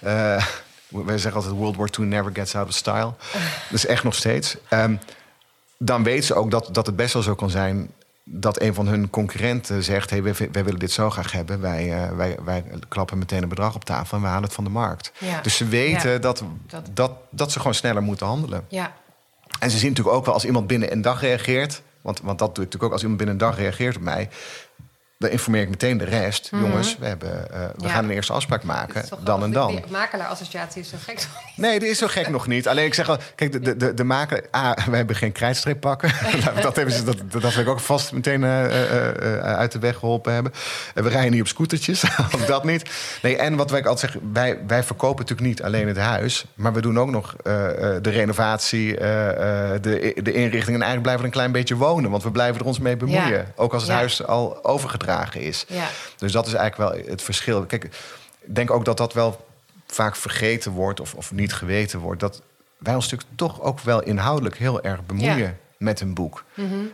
Eh wij zeggen altijd World War II never gets out of style. Dus echt nog steeds. Ehm, dan weten ze ook dat, dat het best wel zo kan zijn dat een van hun concurrenten zegt: hey, wij, wij willen dit zo graag hebben. Wij, eh, wij, wij klappen meteen een bedrag op tafel en we halen het van de markt. Ja. Dus ze weten Ja. dat, Dat- dat, dat ze gewoon sneller moeten handelen. ja, En ze zien natuurlijk ook wel als iemand binnen een dag reageert. Want, want dat doe ik natuurlijk ook als iemand binnen een dag reageert op mij. Dan informeer ik meteen de rest. Jongens, we, hebben, eh, we Mhm. Ja. gaan een eerste afspraak maken. Dan en dan. Die makelaar-associatie is zo gek. Nee, dit is zo gek nog niet. Alleen ik zeg al, kijk, de, de, de, de maker... Ah, we hebben geen krijtstreep pakken. Dat, hebben ze, dat, dat ik ook vast meteen eh, eh, uit de weg geholpen hebben. En we rijden niet op scootertjes, ook dat niet. Nee, en wat wij altijd zeggen, wij, wij verkopen natuurlijk niet alleen het huis... maar we doen ook nog de renovatie, de, de inrichting... en eigenlijk blijven we een klein beetje wonen. Want we blijven er ons mee bemoeien. Ja. Ook als het Ja. huis al overgedragen is. Ja. Dus dat is eigenlijk wel het verschil. Kijk, ik denk ook dat dat wel vaak vergeten wordt of, of niet geweten wordt. Dat wij ons natuurlijk toch ook wel inhoudelijk heel erg bemoeien Ja. met een boek.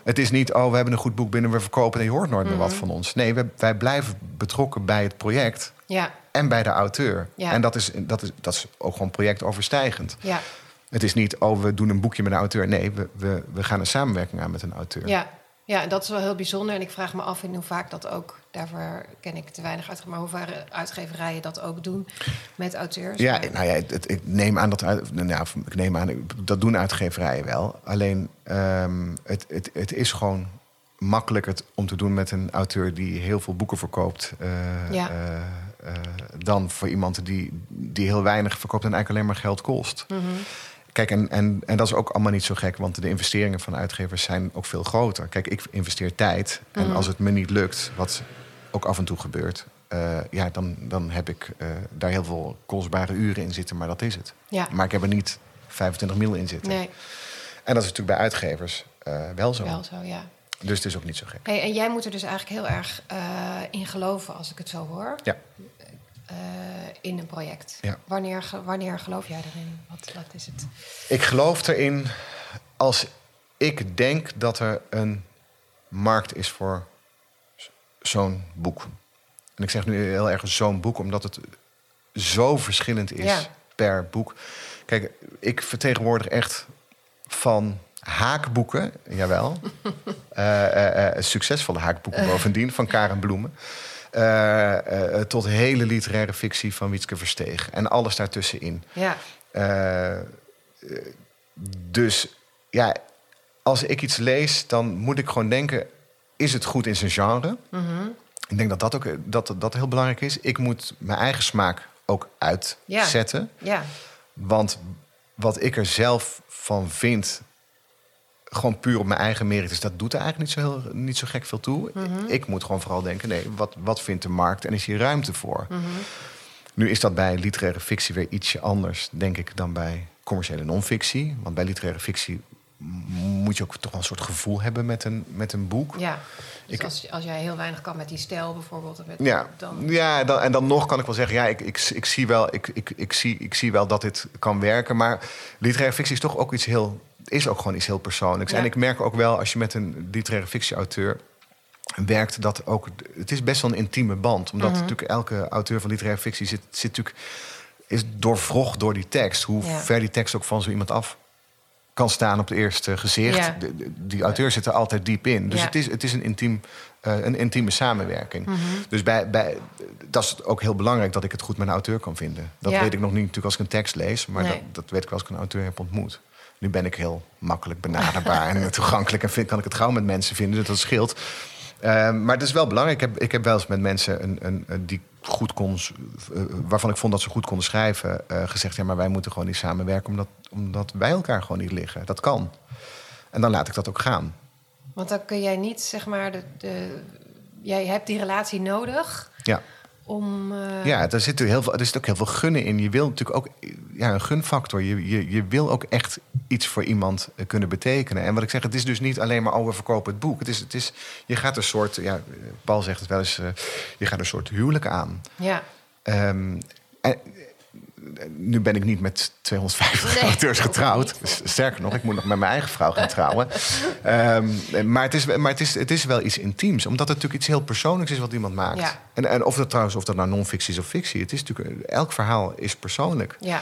Het is niet, oh, we hebben een goed boek binnen, we verkopen en je hoort nooit meer Mhm. wat van ons. Nee, wij, wij blijven betrokken bij het project Ja, en bij de auteur. Ja. En dat is, dat, is, dat is ook gewoon projectoverstijgend. ja, Het is niet, oh, we doen een boekje met een auteur. Nee, we, we, we gaan een samenwerking aan met een auteur. ja. Ja, dat is wel heel bijzonder. En ik vraag me af in hoe vaak dat ook... Daarvoor ken ik te weinig uit, maar hoe vaak uitgeverijen dat ook doen met auteurs. Ja, Maar- nou ja, het, het- ik neem aan dat uit, nou ik neem aan dat doen uitgeverijen wel. Alleen ehm, het, het, het is gewoon makkelijker om te doen met een auteur die heel veel boeken verkoopt. eh, Ja. eh, eh, dan voor iemand die, die heel weinig verkoopt en eigenlijk alleen maar geld kost. Mhm. Kijk, en, en, en dat is ook allemaal niet zo gek, want de investeringen van uitgevers zijn ook veel groter. Kijk, ik investeer tijd. En Mhm. als het me niet lukt, wat ook af en toe gebeurt, eh, ja, dan, dan heb ik eh, daar heel veel kostbare uren in zitten, maar dat is het. Ja. Maar ik heb er niet 25 mil in zitten. Nee, En dat is natuurlijk bij uitgevers eh, wel zo. wel zo, ja. Dus het is ook niet zo gek. Hey, en jij moet er dus eigenlijk heel erg in geloven, als ik het zo hoor, Ja. Eh, in een project. Ja. Wanneer, wanneer geloof jij erin? Wat, wat is het? Ik geloof erin als ik denk dat er een markt is voor zo'n boek. En ik zeg nu heel erg zo'n boek, omdat het zo verschillend is Ja. per boek. Kijk, ik vertegenwoordig echt van haakboeken, jawel. Eh, eh, succesvolle haakboeken bovendien, van Karen Bloemen. Eh, eh, tot hele literaire fictie van Wietske Versteeg. En alles daartussenin. Ja, Eh, eh, dus ja, als ik iets lees, dan moet ik gewoon denken: is het goed in zijn genre? Mhm. Ik denk dat dat ook dat, dat heel belangrijk is. Ik moet mijn eigen smaak ook uitzetten. ja, Want wat ik er zelf van vind, gewoon puur op mijn eigen merites, dat doet er eigenlijk niet zo, heel, niet zo gek veel toe. Mhm. Ik moet gewoon vooral denken: nee, wat, wat vindt de markt en is hier ruimte voor? Mhm. Nu is dat bij literaire fictie weer ietsje anders, denk ik, dan bij commerciële non-fictie. Want bij literaire fictie moet je ook toch wel een soort gevoel hebben met een, met een boek. ja. Dus Ik- als, als jij heel weinig kan met die stijl bijvoorbeeld, met, Ja, dan... ja dan, en dan nog kan ik wel zeggen, ja, ik, ik, ik, zie wel, ik, ik, ik, zie, ik zie wel dat dit kan werken. Maar literaire fictie is toch ook iets heel, is ook gewoon iets heel persoonlijks. Ja. En ik merk ook wel, als je met een literaire fictie-auteur werkt, dat ook, het is best wel een intieme band. Omdat Mhm. natuurlijk elke auteur van literaire fictie zit, zit natuurlijk, is doorvrocht door die tekst. Hoe Ja. ver die tekst ook van zo iemand af kan staan op het eerste gezicht. Ja. De- de- die auteur zit er altijd diep in. Dus Ja. het, is, het is een, intiem, eh, een intieme samenwerking. Mhm. Dus bij, bij, dat is ook heel belangrijk dat ik het goed met een auteur kan vinden. Dat Ja. weet ik nog niet natuurlijk als ik een tekst lees, maar Nee. dat, dat weet ik wel als ik een auteur heb ontmoet. Nu ben ik heel makkelijk benaderbaar en toegankelijk en vind, kan ik het gauw met mensen vinden, dus dat scheelt. Eh, maar het is wel belangrijk. Ik heb, ik heb wel eens met mensen een, een, een die goed kon, eh, waarvan ik vond dat ze goed konden schrijven, eh, gezegd: ja, maar wij moeten gewoon niet samenwerken omdat, omdat wij elkaar gewoon niet liggen. Dat kan. En dan laat ik dat ook gaan. Want dan kun jij niet, zeg maar, de, de, jij hebt die relatie nodig Ja. Om... eh, Ja, er zit heel veel, er zit ook heel veel gunnen in. Je wil natuurlijk ook ja, een gunfactor. Je, je, je wil ook echt iets voor iemand eh, kunnen betekenen. En wat ik zeg, het is dus niet alleen maar, oh, we verkopen het boek. Het is, het is, je gaat een soort, ja, Paul zegt het wel eens, eh, je gaat een soort huwelijk aan. ja. Ehm, en, nu ben ik niet met 250 Nee, auteurs getrouwd. Sterker nog, ik moet nog met mijn eigen vrouw gaan trouwen. Ehm, maar het, is, maar het, is, het is wel iets intiems. Omdat het natuurlijk iets heel persoonlijks is wat iemand maakt. Ja. En, en of dat trouwens, of dat nou non-fictie is of fictie. Het is natuurlijk, elk verhaal is persoonlijk. ja.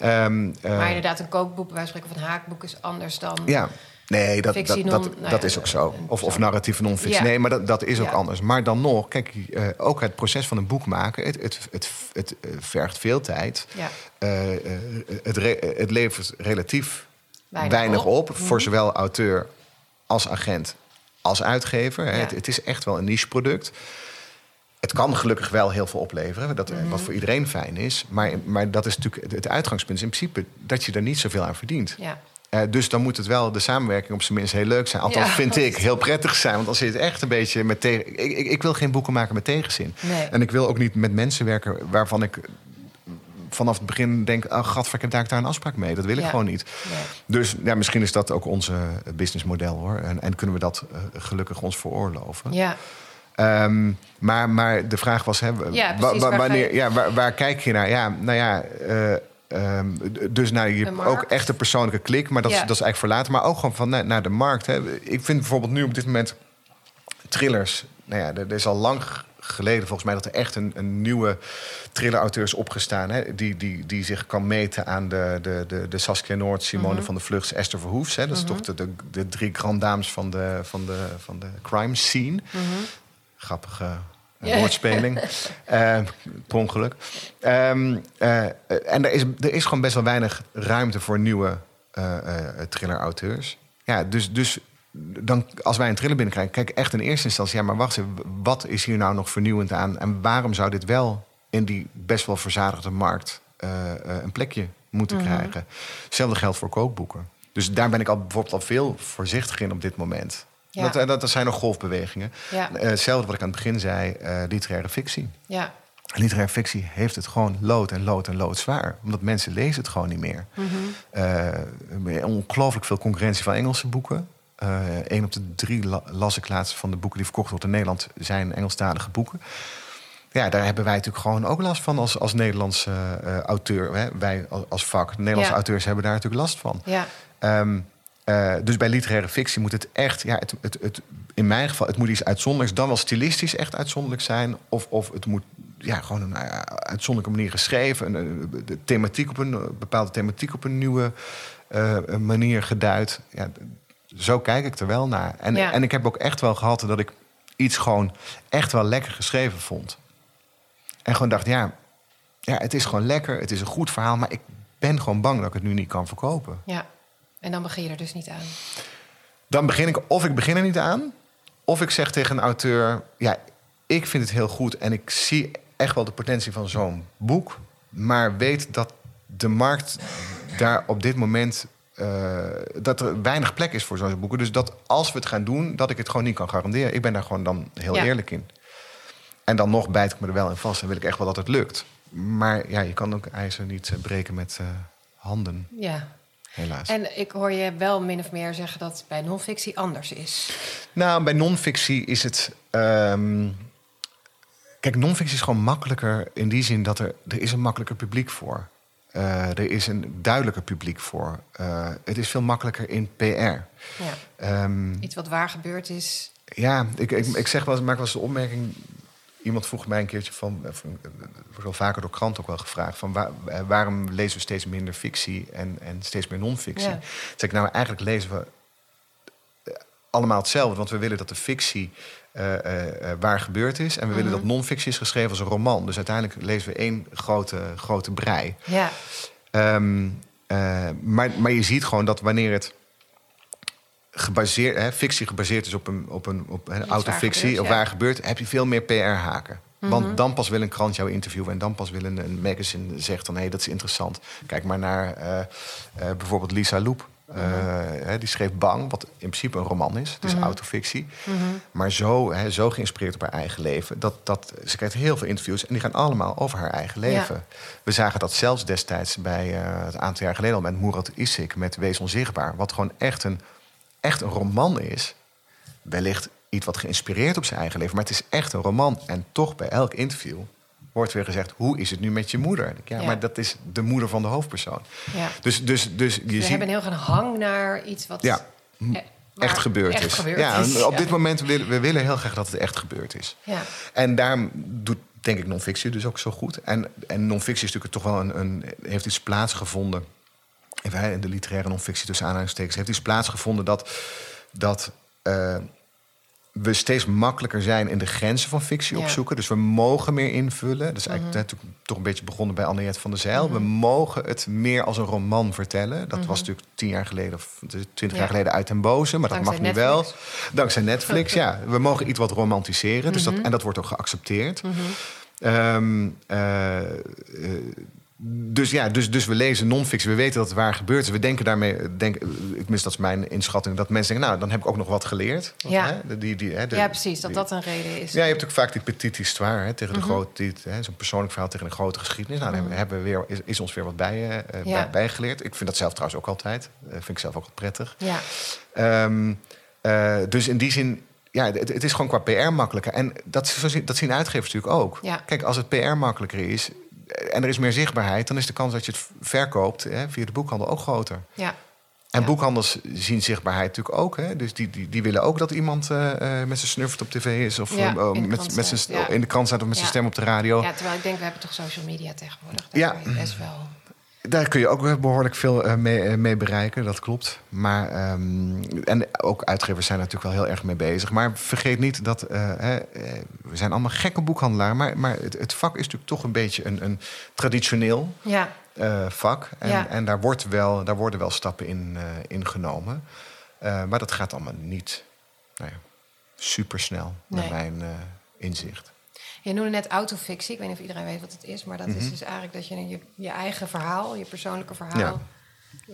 Ehm, eh, Maar inderdaad, een kookboek, wij spreken van een haakboek, is anders dan... ja, nee, dat, dat, dat, nou dat is ook zo. een Of, of narratieve non-fictie. Nee, maar dat, dat is ook anders. Maar dan nog, kijk, eh, ook het proces van een boek maken... het, het, het, het, eh, vergt veel tijd. Ja. Eh, eh, het, het levert relatief Weinig op. op. Voor zowel auteur als agent als uitgever. Het, is echt wel een niche-product. Het kan gelukkig wel heel veel opleveren, dat, Mhm. wat voor iedereen fijn is. Maar, maar dat is natuurlijk het- het uitgangspunt is in principe dat je er niet zoveel aan verdient. Ja. Eh, dus dan moet het wel de samenwerking op zijn minst heel leuk zijn. Althans, Ja. vind ik heel prettig zijn. Want dan zit het echt een beetje met tegen. Ik, ik, ik wil geen boeken maken met tegenzin. Nee. En ik wil ook niet met mensen werken waarvan ik vanaf het begin denk: oh, gadver, ik heb daar, daar een afspraak mee. Dat wil ik Ja. gewoon niet. Nee. Dus ja, misschien is dat ook onze businessmodel hoor. En, en kunnen we dat eh, gelukkig ons veroorloven. Ja. Ehm, maar, maar de vraag was: hè, Ja, waar wanneer, je- ja, waar, waar kijk je naar? Ja, nou ja. eh, ehm, dus naar je De ook echt een persoonlijke klik, maar dat, is, dat is eigenlijk voor later. Maar ook gewoon van naar, naar de markt. Hè. Ik vind bijvoorbeeld nu op dit moment thrillers. Nou ja, er, is al lang geleden volgens mij dat er echt een, een nieuwe thriller-auteur is opgestaan. Hè, die, die, die zich kan meten aan de, de, de, de Saskia Noord, Simone Mhm. van der Vlucht, Esther Verhoefs. Hè. Dat is toch de, de, de drie grand dames van de, van de, van de crime scene. Grappige Ja. woordspeling. Eh, per ongeluk. Ehm, eh, en er is, er is gewoon best wel weinig ruimte voor nieuwe eh, thriller-auteurs. Ja, dus, dus dan, als wij een thriller binnenkrijgen, kijk echt in eerste instantie... ja, maar wacht eens, wat is hier nou nog vernieuwend aan... en waarom zou dit wel in die best wel verzadigde markt een plekje moeten krijgen? Hetzelfde geldt voor kookboeken. Dus daar ben ik al bijvoorbeeld al veel voorzichtig in op dit moment. Ja. Dat, eh, dat, dat zijn nog golfbewegingen. Ja. Eh, hetzelfde wat ik aan het begin zei, eh, literaire fictie. Ja. Literaire fictie heeft het gewoon lood en lood en lood zwaar. Omdat mensen lezen het gewoon niet meer. Eh, ongelooflijk veel concurrentie van Engelse boeken. Eén op de drie la- las ik laatst van de boeken die verkocht worden in Nederland... zijn Engelstalige boeken. Ja, daar hebben wij natuurlijk gewoon ook last van als, als Nederlandse auteur. Hè? Wij als, als vak. Nederlandse Ja. auteurs hebben daar natuurlijk last van. Ja. Ehm, eh, dus bij literaire fictie moet het echt, ja, het, het, het, in mijn geval, het moet iets uitzonderlijks, dan wel stilistisch echt uitzonderlijk zijn. Of, of het moet ja, gewoon een eh, uitzonderlijke manier geschreven, een, de thematiek op een bepaalde thematiek op een nieuwe eh, manier geduid. Ja, zo kijk ik er wel naar. En, Ja. en ik heb ook echt wel gehad dat ik iets gewoon echt wel lekker geschreven vond. En gewoon dacht, ja, ja, het is gewoon lekker, het is een goed verhaal, maar ik ben gewoon bang dat ik het nu niet kan verkopen. Ja. En dan begin je er dus niet aan. Dan begin ik, of ik begin er niet aan, of ik zeg tegen een auteur: Ja, ik vind het heel goed en ik zie echt wel de potentie van zo'n boek, maar weet dat de markt daar op dit moment. eh, dat er weinig plek is voor zo'n boeken. Dus dat als we het gaan doen, dat ik het gewoon niet kan garanderen. Ik ben daar gewoon dan heel Ja. eerlijk in. En dan nog bijt ik me er wel in vast en wil ik echt wel dat het lukt. Maar ja, je kan ook ijzer niet eh, breken met eh, handen, Ja. Helaas. En ik hoor je wel min of meer zeggen dat het bij non-fictie anders is. Nou, bij non-fictie is het. ehm, kijk, non-fictie is gewoon makkelijker in die zin dat er, er is een makkelijker publiek voor. Eh, er is een duidelijker publiek voor. Eh, het is veel makkelijker in PR. Ja. Ehm, Iets wat waar gebeurd is. ja, ik, ik, ik zeg wel, eens- maak wel eens de opmerking. Iemand vroeg mij een keertje van, eh, van eh, wordt wel vaker door kranten ook wel gevraagd, van waar- eh, waarom lezen we steeds minder fictie en, en steeds meer non-fictie? Ja. Zeg ik, nou eigenlijk lezen we eh, allemaal hetzelfde, want we willen dat de fictie eh, eh, eh, waar gebeurd is en we willen dat non-fictie is geschreven als een roman. Dus uiteindelijk lezen we één grote, grote brei. Ja. Ehm, eh, maar, maar je ziet gewoon dat wanneer het gebaseerd, hè, fictie gebaseerd is op een, op een op een waar autofictie gebeurt, of ja. waar gebeurt, heb je veel meer PR-haken. Want dan pas wil een krant jou interviewen en dan pas wil een, een magazine zegt dan hé, dat is interessant. Kijk maar naar eh, eh, bijvoorbeeld Lisa Loep. hè, die schreef Bang, wat in principe een roman is. Het is Mhm. autofictie. Maar zo, hè, zo geïnspireerd op haar eigen leven. Dat, dat, ze krijgt heel veel interviews en die gaan allemaal over haar eigen leven. We zagen dat zelfs destijds bij eh het aantal jaar geleden al met Murat Isik met Wees Onzichtbaar. Wat gewoon echt een, echt een roman is. Wellicht iets wat geïnspireerd op zijn eigen leven. Maar het is echt een roman. En toch bij elk interview wordt weer gezegd: hoe is het nu met je moeder? Ja, Ja. maar dat is de moeder van de hoofdpersoon. Ja. Dus, dus, dus je We ziet. hebben heel een hang naar iets wat Ja, eh, echt gebeurd echt is. gebeurd ja, is. op dit moment willen we willen heel graag dat het echt gebeurd is. Ja. En daarom doet, denk ik, non-fictie dus ook zo goed. En, en non-fictie is natuurlijk toch wel een, een... heeft iets plaatsgevonden... In de literaire non-fictie tussen aanhalingstekens... heeft iets plaatsgevonden dat... dat eh, we steeds makkelijker zijn in de grenzen van fictie Ja. opzoeken. Dus we mogen meer invullen. Dat is Mhm. eigenlijk natuurlijk toch een beetje begonnen bij Anniette van der Zijl. We mogen het meer als een roman vertellen. Dat was natuurlijk tien jaar geleden of twintig Mhm. Ja. jaar geleden uit den boze. Maar dat mag nu wel. Dankzij Netflix, ja. We mogen iets wat romantiseren. Dus dat, Mhm. en dat wordt ook geaccepteerd. Eh, dus ja, dus, dus we lezen non-fictie. We weten dat het waar gebeurd is. We denken daarmee, denk, tenminste dat is mijn inschatting... dat mensen denken, nou, dan heb ik ook nog wat geleerd. Ja. Hè? Die, die, hè, de- ja, precies. Dat die- dat een reden is. ja, je hebt ook vaak die petite histoire hè, tegen de Mhm. grote, die- hè, zo'n persoonlijk verhaal tegen een grote geschiedenis. Nou, daar hebben, hebben we weer, is, is ons weer wat bij, Ja. bij, bijgeleerd. Ik vind dat zelf trouwens ook altijd. Eh, vind ik zelf ook wel prettig. Ja. Ehm, eh, dus in die zin, ja, het, het is gewoon qua PR makkelijker. En dat, dat zien uitgevers natuurlijk ook. Ja. Kijk, als het PR makkelijker is en er is meer zichtbaarheid, dan is de kans dat je het verkoopt hè, via de boekhandel ook groter. Ja. En Ja. boekhandels zien zichtbaarheid natuurlijk ook. Hè? Dus die, die, die willen ook dat iemand eh, eh, met zijn snuffert op tv is. Of Ja, eh, met, met zijn, ja. in de krant staat of met zijn stem op de radio. ja, terwijl ik denk, we hebben toch social media tegenwoordig. Daar Ja. best wel... Daar kun je ook behoorlijk veel eh, mee, eh, mee bereiken, dat klopt. Maar, ehm, en ook uitgevers zijn er natuurlijk wel heel erg mee bezig. Maar vergeet niet dat, eh, hè, we zijn allemaal gekke boekhandelaar... maar, maar het, het vak is natuurlijk toch een beetje een, een traditioneel Ja. vak. En, Ja. en daar, wordt wel, daar worden wel stappen in, in genomen. Eh, maar dat gaat allemaal niet nou ja, supersnel, naar Nee. mijn inzicht. Je noemde net autofictie. Ik weet niet of iedereen weet wat het is. Maar dat Mhm. is dus eigenlijk dat je je, je eigen verhaal, je persoonlijke verhaal... Ja.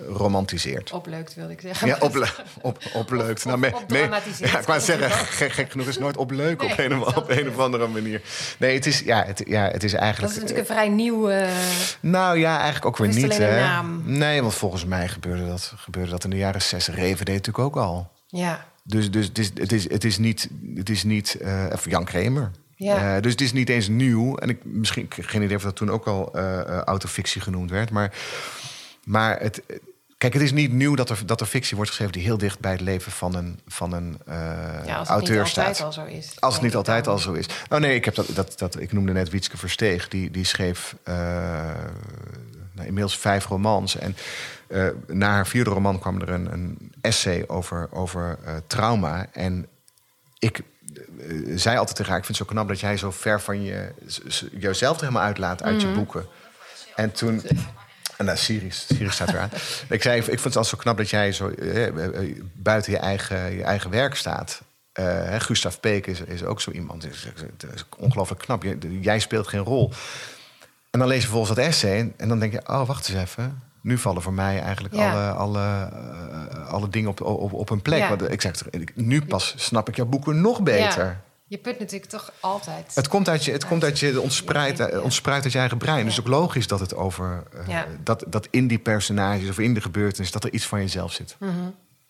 Romantiseert. opleukt, wilde ik zeggen. Ja, ople op, opleukt. Of- Nou, me- me- ja, ik wou zeggen, gek, gek genoeg is het nooit opleuk op, een, op een of andere manier. Nee, het is, ja, het, ja, het is Dat eigenlijk... is natuurlijk een vrij nieuw... eh, Nou ja, eigenlijk ook weer niet. hè. naam? Nee, want volgens mij gebeurde dat, gebeurde dat in de jaren zes. Reven deed natuurlijk ook al. ja. Dus, dus het, is, het, is, het is niet... Het is niet of Jan Kramer. Ja. Eh, dus het is niet eens nieuw. En ik misschien geen idee of dat toen ook al eh, autofictie genoemd werd. Maar, maar het, kijk, het is niet nieuw dat er, dat er fictie wordt geschreven die heel dicht bij het leven van een, van een ja, als het auteur niet altijd staat. al zo is. Als het niet altijd dan. al zo is. Oh nee, ik, heb dat, dat, dat, ik noemde net Wietske Versteeg. Die, die schreef nou, inmiddels vijf romans. En na haar vierde roman kwam er een, een essay over, over trauma. En ik zei altijd tegen haar... ik vind het zo knap dat jij zo ver van je, jezelf er helemaal uitlaat uit Mhm. je boeken. En toen... En nou, Sirius, Sirius staat eraan. ik zei, ik vind het altijd zo knap dat jij zo eh, eh, eh, buiten je eigen, je eigen werk staat. Eh, hè, Gustav Peek is, is ook zo iemand. Het is, ongelooflijk knap. Je- jij speelt geen rol. En dan lees je vervolgens dat essay en dan denk je... oh, wacht eens even. Nu vallen voor mij eigenlijk Ja. alle, alle, eh, alle dingen op, op, op een plek. Ja. Want ik zeg, nu pas snap ik jouw boeken nog beter. Ja. Je put natuurlijk toch altijd... Het komt uit je, het komt uit je ontspruit, ontspruit uit je eigen brein. Dus ook logisch dat het over Ja. dat, dat in die personages of in de gebeurtenis dat er iets van jezelf zit. Mhm.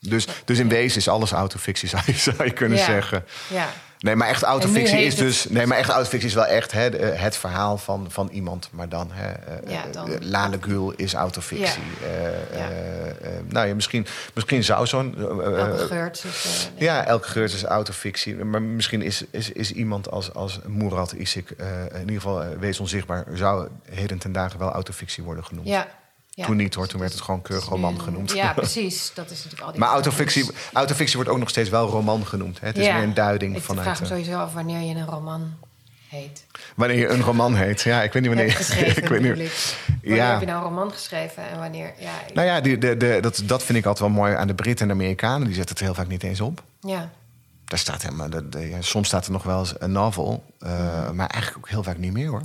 Dus, dus in wezen is alles autofictie, zou je, zou je kunnen Ja. zeggen. Ja. Nee, maar echt autofictie is het- dus. Nee, maar echt autofictie is wel echt hè, de- het verhaal van, van iemand. Maar dan, hè, eh, Ja, eh, dan- eh, Lale Gül is autofictie. Ja. Eh, Ja. eh, eh, nou ja, misschien, misschien zou zo'n. eh, eh, Elke is... eh, ja, elke geurt is autofictie. Maar misschien is, is, is iemand als, als Murat Isik, eh, in ieder geval eh, wees onzichtbaar, zou heden ten dagen wel autofictie worden genoemd. Ja. Ja. Toen niet hoor, toen werd het gewoon keurig roman een- genoemd. Ja, precies. Dat is natuurlijk al die Maar autofictie, autofictie wordt ook nog steeds wel roman genoemd. Hè? Het is meer een duiding Ik vanuit. vraag me sowieso af wanneer je een roman heet. wanneer je een roman heet. Ja, ik weet niet wanneer. Geschreven, ik weet niet. ik. Wanneer Ja. heb je nou een roman geschreven en wanneer... Ja, ik- Nou ja, die, de, de, dat, dat vind ik altijd wel mooi aan de Britten en de Amerikanen. Die zetten het heel vaak niet eens op. ja. Daar staat helemaal, de, de- ja, soms staat er nog wel eens een novel. eh, Maar eigenlijk ook heel vaak niet meer hoor.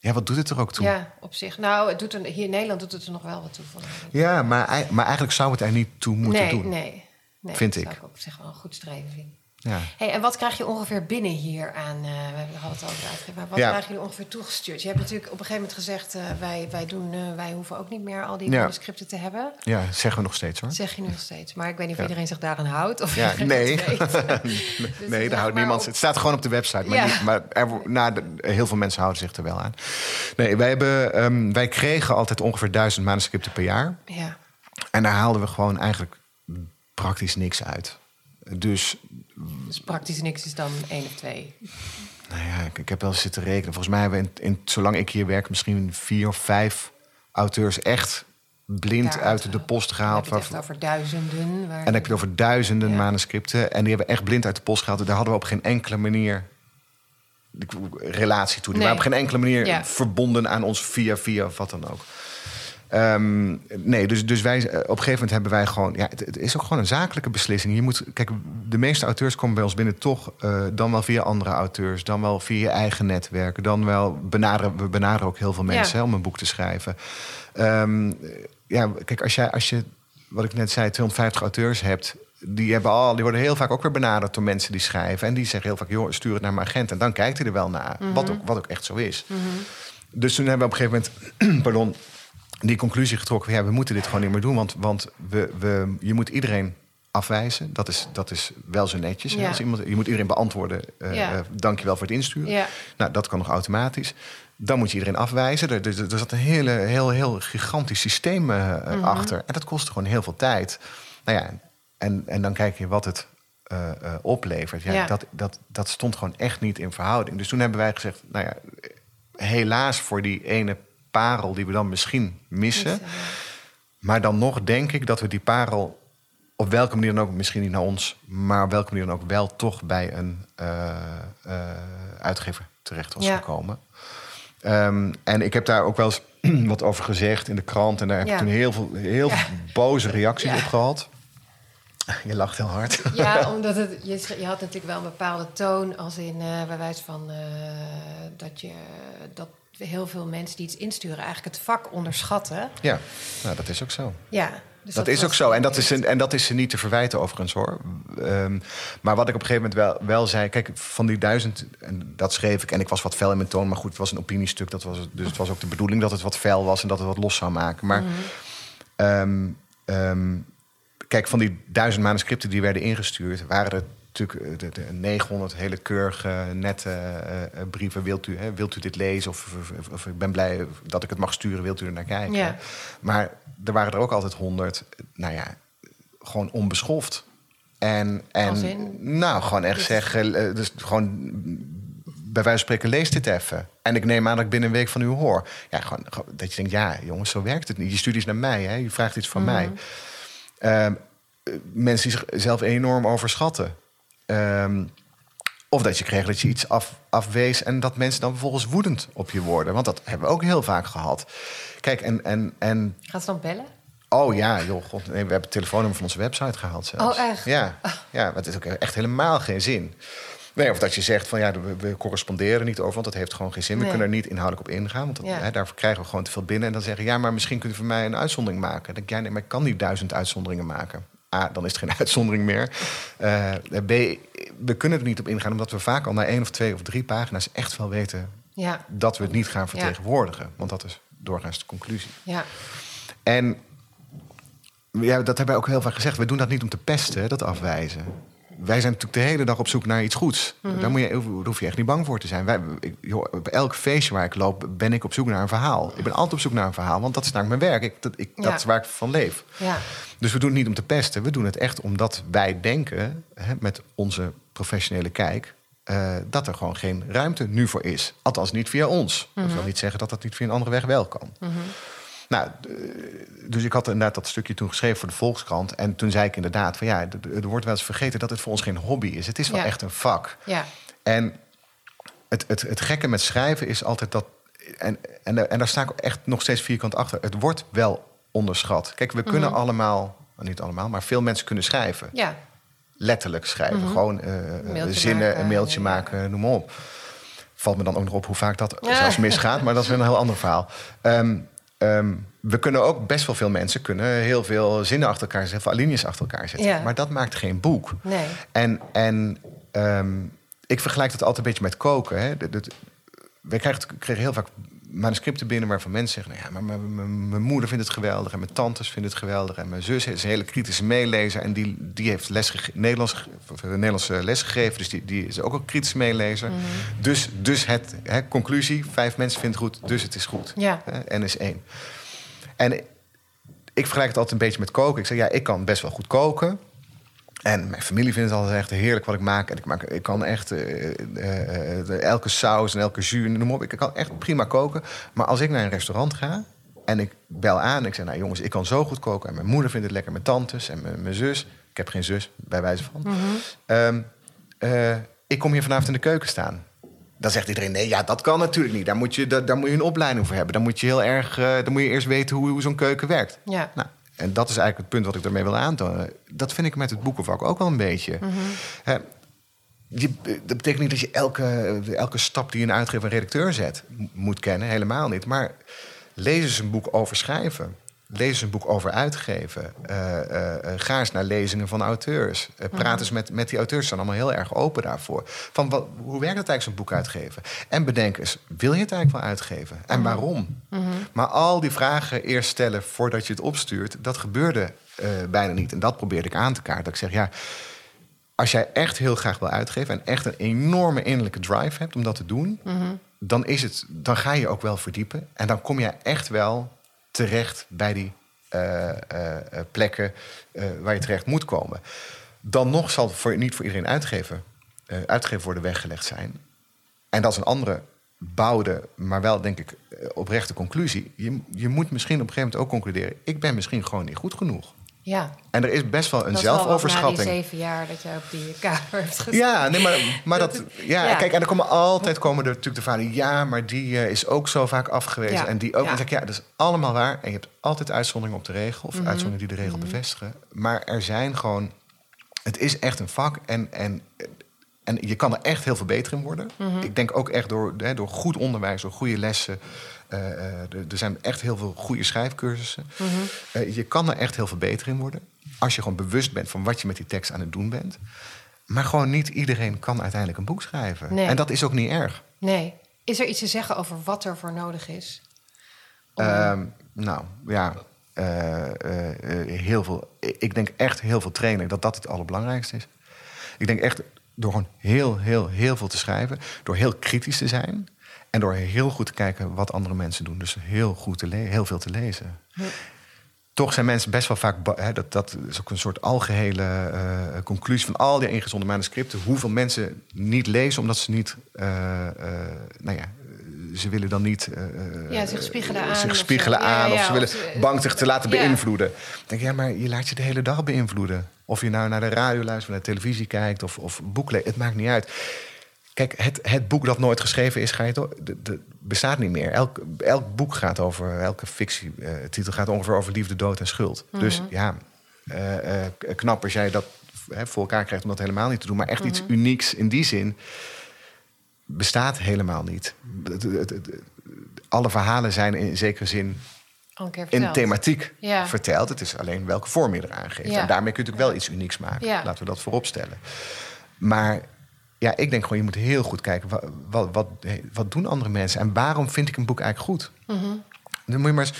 Ja, wat doet het er ook toe? Ja, op zich. Nou, het doet er, hier in Nederland doet het er nog wel wat toe. Ja, maar, maar eigenlijk zou het er niet toe moeten nee, doen. nee, nee. Vind dat ik. zou ik op zich wel een goed streven vinden. Ja. Hey, en wat krijg je ongeveer binnen hier aan... eh, we hadden het over de uitgever. Maar wat Ja. krijgen jullie ongeveer toegestuurd? Je hebt natuurlijk op een gegeven moment gezegd... eh, wij, wij, doen, eh, wij hoeven ook niet meer al die Ja. manuscripten te hebben. ja, zeggen we nog steeds hoor. Dat zeg je nog steeds. Maar ik weet niet of iedereen zich daaraan houdt. Of Ja, nee. weet. nee, daar houdt niemand. op- Het staat gewoon op de website. Maar, niet, maar er, nou, heel veel mensen houden zich er wel aan. Nee, wij, hebben, ehm, wij kregen altijd ongeveer duizend manuscripten per jaar. Ja, En daar haalden we gewoon eigenlijk praktisch niks uit. Dus dus praktisch niks is dan één of twee. nou ja, ik, ik heb wel eens zitten rekenen. Volgens mij hebben we in, in, zolang ik hier werk misschien vier of vijf auteurs echt blind uit de post gehaald. heb je het waar- over duizenden. Waar En dan heb je het over duizenden Ja. manuscripten. En die hebben echt blind uit de post gehaald. Daar hadden we op geen enkele manier relatie toe. Die Nee. waren op geen enkele manier Ja. verbonden aan ons via via of wat dan ook. Ehm, nee, dus, dus wij, eh, op een gegeven moment hebben wij gewoon... Ja, het, het is ook gewoon een zakelijke beslissing. Je moet, kijk, de meeste auteurs komen bij ons binnen toch... eh, dan wel via andere auteurs, dan wel via je eigen netwerk... dan wel benaderen, we benaderen ook heel veel mensen Ja. hè, om een boek te schrijven. Ehm, ja, kijk, als, jij, als je, wat ik net zei, 250 auteurs hebt... Die, hebben al, die worden heel vaak ook weer benaderd door mensen die schrijven. En die zeggen heel vaak, joh, stuur het naar mijn agent. En dan kijkt hij er wel naar. wat, ook, wat ook echt zo is. Dus toen hebben we op een gegeven moment... pardon, die conclusie getrokken... ja, we moeten dit gewoon niet meer doen. Want, want we, we, je moet iedereen afwijzen. Dat is, dat is wel zo netjes. Ja. Als iemand, je moet iedereen beantwoorden. eh Ja. eh, dank je wel voor het insturen. Ja. Nou, dat kan nog automatisch. Dan moet je iedereen afwijzen. Er, er, er zat een hele, heel, heel gigantisch systeem eh, Mhm. achter. En dat kostte gewoon heel veel tijd. Nou ja, en, en dan kijk je wat het oplevert. Ja, Ja. Dat, dat, dat stond gewoon echt niet in verhouding. Dus toen hebben wij gezegd, nou ja, helaas voor die ene parel die we dan misschien missen. Maar dan nog denk ik dat we die parel op welke manier dan ook, misschien niet naar ons, maar op welke manier dan ook wel toch bij een eh, eh, uitgever terecht was Ja. gekomen. Ehm, en ik heb daar ook wel eens wat over gezegd in de krant. En daar heb Ja. ik toen heel veel, heel veel boze reacties op gehad. Je lacht heel hard. Ja, omdat het, je, je had natuurlijk wel een bepaalde toon, als in eh, bij wijze van dat je dat heel veel mensen die iets insturen eigenlijk het vak onderschatten. Ja, nou, dat is ook zo. Ja, dus dat, is ook zo. En dat is, een- en dat is ze niet te verwijten overigens hoor. Ehm, maar wat ik op een gegeven moment wel, wel zei... Kijk, van die duizend, en dat schreef ik... en ik was wat fel in mijn toon, maar goed, het was een opiniestuk. Dat was, het- dus het was ook de bedoeling dat het wat fel was... en dat het wat los zou maken. Maar ehm, ehm, kijk, van die duizend manuscripten die werden ingestuurd... waren er natuurlijk eh, de, de 900 hele keurige, nette eh, eh, brieven. Wilt u, hè, wilt u dit lezen? Of, of, ik ben blij dat ik het mag sturen. Wilt u er naar kijken? Ja. Maar er waren er ook altijd honderd, nou ja, gewoon onbeschoft. En, en nou, gewoon echt zeggen, dus gewoon bij wijze van spreken, lees dit even. En ik neem aan dat ik binnen een week van u hoor. Ja, gewoon, dat je denkt, ja, jongens, zo werkt het niet. Je stuurt iets naar mij, hè? je vraagt iets van Mhm. mij. Eh, mensen die zichzelf enorm overschatten. Ehm, of dat je kreeg dat je iets af, afwees en dat mensen dan vervolgens woedend op je worden. Want dat hebben we ook heel vaak gehad. Kijk, en, en, en Gaat ze dan bellen? Oh ja, joh, god, nee, we hebben het telefoonnummer van onze website gehaald zelfs. Oh, echt? Ja, ja maar het is ook echt helemaal geen zin. Nee, of dat je zegt van ja, we, we corresponderen niet over, want dat heeft gewoon geen zin. We Nee. kunnen er niet inhoudelijk op ingaan, want dat, Ja. hè, daarvoor krijgen we gewoon te veel binnen. En dan zeggen ja, maar misschien kunt u voor mij een uitzondering maken. Dan denk ja, nee, maar ik kan niet duizend uitzonderingen maken. A, dan is het geen uitzondering meer. Eh, B, we kunnen er niet op ingaan, omdat we vaak al na één of twee of drie pagina's echt wel weten Ja, dat we het niet gaan vertegenwoordigen. Want dat is doorgaans de conclusie. ja, En ja, dat hebben wij ook heel vaak gezegd. We doen dat niet om te pesten, dat afwijzen. Wij zijn natuurlijk de hele dag op zoek naar iets goeds. Daar, moet je, daar hoef je echt niet bang voor te zijn. Wij, ik, joh, op elk feestje waar ik loop, ben ik op zoek naar een verhaal. Ik ben altijd op zoek naar een verhaal, want dat is namelijk mijn werk. Ik, dat, ik, Ja. dat is waar ik van leef. ja. Dus we doen het niet om te pesten. We doen het echt omdat wij denken, hè, met onze professionele kijk... eh, dat er gewoon geen ruimte nu voor is. Althans niet via ons. Dat wil niet zeggen dat dat niet via een andere weg wel kan. Nou, eh, dus ik had inderdaad dat stukje toen geschreven voor de Volkskrant. En toen zei ik inderdaad van ja, er wordt wel eens vergeten dat het voor ons geen hobby is. Het is wel Ja. echt een vak. ja. En het, het, het gekke met schrijven is altijd dat. En, en, en daar sta ik echt nog steeds vierkant achter. Het wordt wel onderschat. Kijk, we kunnen allemaal, nou, niet allemaal, maar veel mensen kunnen schrijven. ja. Letterlijk schrijven. Gewoon eh, mailtje zinnen, maken, een mailtje ja. maken, noem maar op. Valt me dan ook nog op hoe vaak dat zelfs misgaat, maar dat is weer een heel ander verhaal. Ehm, ehm, we kunnen ook best wel veel mensen kunnen heel veel zinnen achter elkaar zetten, alinea's achter elkaar zetten. Ja. Maar dat maakt geen boek. Nee. En, en ehm, ik vergelijk dat altijd een beetje met koken. Hè. Dat- dat- wij krijgen, kregen heel vaak manuscripten binnen waarvan mensen zeggen... Nou ja, maar mijn- moeder vindt het geweldig en mijn tantes vinden het geweldig... en mijn zus is een hele kritische meelezer en die, die heeft les Nederlands, Nederlandse les gegeven... dus die, die is ook een kritische meelezer. Dus, dus het, hè, conclusie, vijf mensen vinden het goed, dus het is goed. Ja. Hè, N is één. En ik vergelijk het altijd een beetje met koken. Ik zeg, ja, ik kan best wel goed koken... En mijn familie vindt het altijd echt heerlijk wat ik maak. En ik, maak, ik kan echt eh, eh, eh, elke saus en elke jus, noem op. Ik kan echt prima koken. Maar als ik naar een restaurant ga en ik bel aan... en ik zeg, nou jongens, ik kan zo goed koken. En mijn moeder vindt het lekker, mijn tantes en mijn, mijn zus. Ik heb geen zus, bij wijze van. Ehm, eh, ik kom hier vanavond in de keuken staan. Dan zegt iedereen, nee, ja, dat kan natuurlijk niet. Daar moet je, daar, daar moet je een opleiding voor hebben. Dan moet je heel erg, dan moet je eerst weten hoe, hoe zo'n keuken werkt. Ja. Nou, en dat is eigenlijk het punt wat ik ermee wil aantonen. Dat vind ik met het boekenvak ook wel een beetje. Je, dat betekent niet dat je elke, elke stap die een uitgever en redacteur zet moet kennen. Helemaal niet. Maar lees eens een boek over schrijven. Lees een boek over uitgeven. Eh, eh, eh, ga eens naar lezingen van auteurs. Praat eens met, met die auteurs. Ze zijn allemaal heel erg open daarvoor. Van wat, hoe werkt het eigenlijk zo'n boek uitgeven? En bedenk eens, wil je het eigenlijk wel uitgeven? En waarom? Maar al die vragen eerst stellen voordat je het opstuurt... dat gebeurde bijna niet. En dat probeerde ik aan te kaarten. Dat ik zeg, ja, als jij echt heel graag wil uitgeven en echt een enorme innerlijke drive hebt om dat te doen, dan, is het, dan ga je ook wel verdiepen. En dan kom je echt wel terecht bij die eh, eh, eh, plekken waar je terecht moet komen. Dan nog zal voor, niet voor iedereen uitgeven, uitgeven worden weggelegd zijn. En dat is een andere bouwde, maar wel denk ik oprechte conclusie. Je, je moet misschien op een gegeven moment ook concluderen: ik ben misschien gewoon niet goed genoeg. Ja. En er is best wel een Dat wel zelfoverschatting. Na die zeven jaar dat je op die kamer hebt gezeten. Ja, nee, maar, maar dat, ja, Ja. kijk, en er komen altijd komen er natuurlijk de verhalen. Ja, maar die eh, is ook zo vaak afgewezen. Ja. En die ook. Ja. Dan zeg ik, ja, dat is allemaal waar. En je hebt altijd uitzonderingen op de regel. Of Mhm. uitzonderingen die de regel bevestigen. Maar er zijn gewoon... Het is echt een vak. En, en, en je kan er echt heel veel beter in worden. Mhm. Ik denk ook echt door, hè, door goed onderwijs, door goede lessen. Eh, eh, er, zijn echt heel veel goede schrijfcursussen. Mhm. Eh, je kan er echt heel veel beter in worden. Als je gewoon bewust bent van wat je met die tekst aan het doen bent. Maar gewoon niet iedereen kan uiteindelijk een boek schrijven. Nee. En dat is ook niet erg. Nee. Is er iets te zeggen over wat er voor nodig is? Ehm, nou, ja. heel veel. Ik denk echt heel veel trainen, dat dat het allerbelangrijkste is. Ik denk echt door gewoon heel, heel, heel veel te schrijven. Door heel kritisch te zijn. En door heel goed te kijken wat andere mensen doen. Dus heel, goed te le- heel veel te lezen. Toch zijn mensen best wel vaak... ba- Hè, dat, dat is ook een soort algehele eh, conclusie van al die ingezonden manuscripten. Hoeveel mensen niet lezen omdat ze niet... eh, eh, nou ja, ze willen dan niet... Ja, zich spiegelen aan Zich of spiegelen zo. Ja, aan. ja, of ze of willen bang zich te laten beïnvloeden. Ik denk, ja, maar je laat je de hele dag beïnvloeden. Of je nou naar de radio luistert, naar de televisie kijkt of, of boek leest. Het maakt niet uit. Kijk, het, het boek dat nooit geschreven is, ga je toch, bestaat niet meer. Elk, elk boek gaat over, elke fictietitel gaat ongeveer over liefde, dood en schuld. Dus ja, eh, eh, knap als jij dat hè, voor elkaar krijgt om dat helemaal niet te doen. Maar echt iets unieks in die zin bestaat helemaal niet. Alle verhalen zijn in zekere zin in thematiek Ja. verteld. Het is alleen welke vorm je eraan geeft. Ja. En daarmee kun je natuurlijk wel iets unieks maken. Ja. Laten we dat voorop stellen. Maar ja, ik denk gewoon, je moet heel goed kijken... wat, wat, wat, wat doen andere mensen? En waarom vind ik een boek eigenlijk goed? Mhm. Dan moet je maar eens...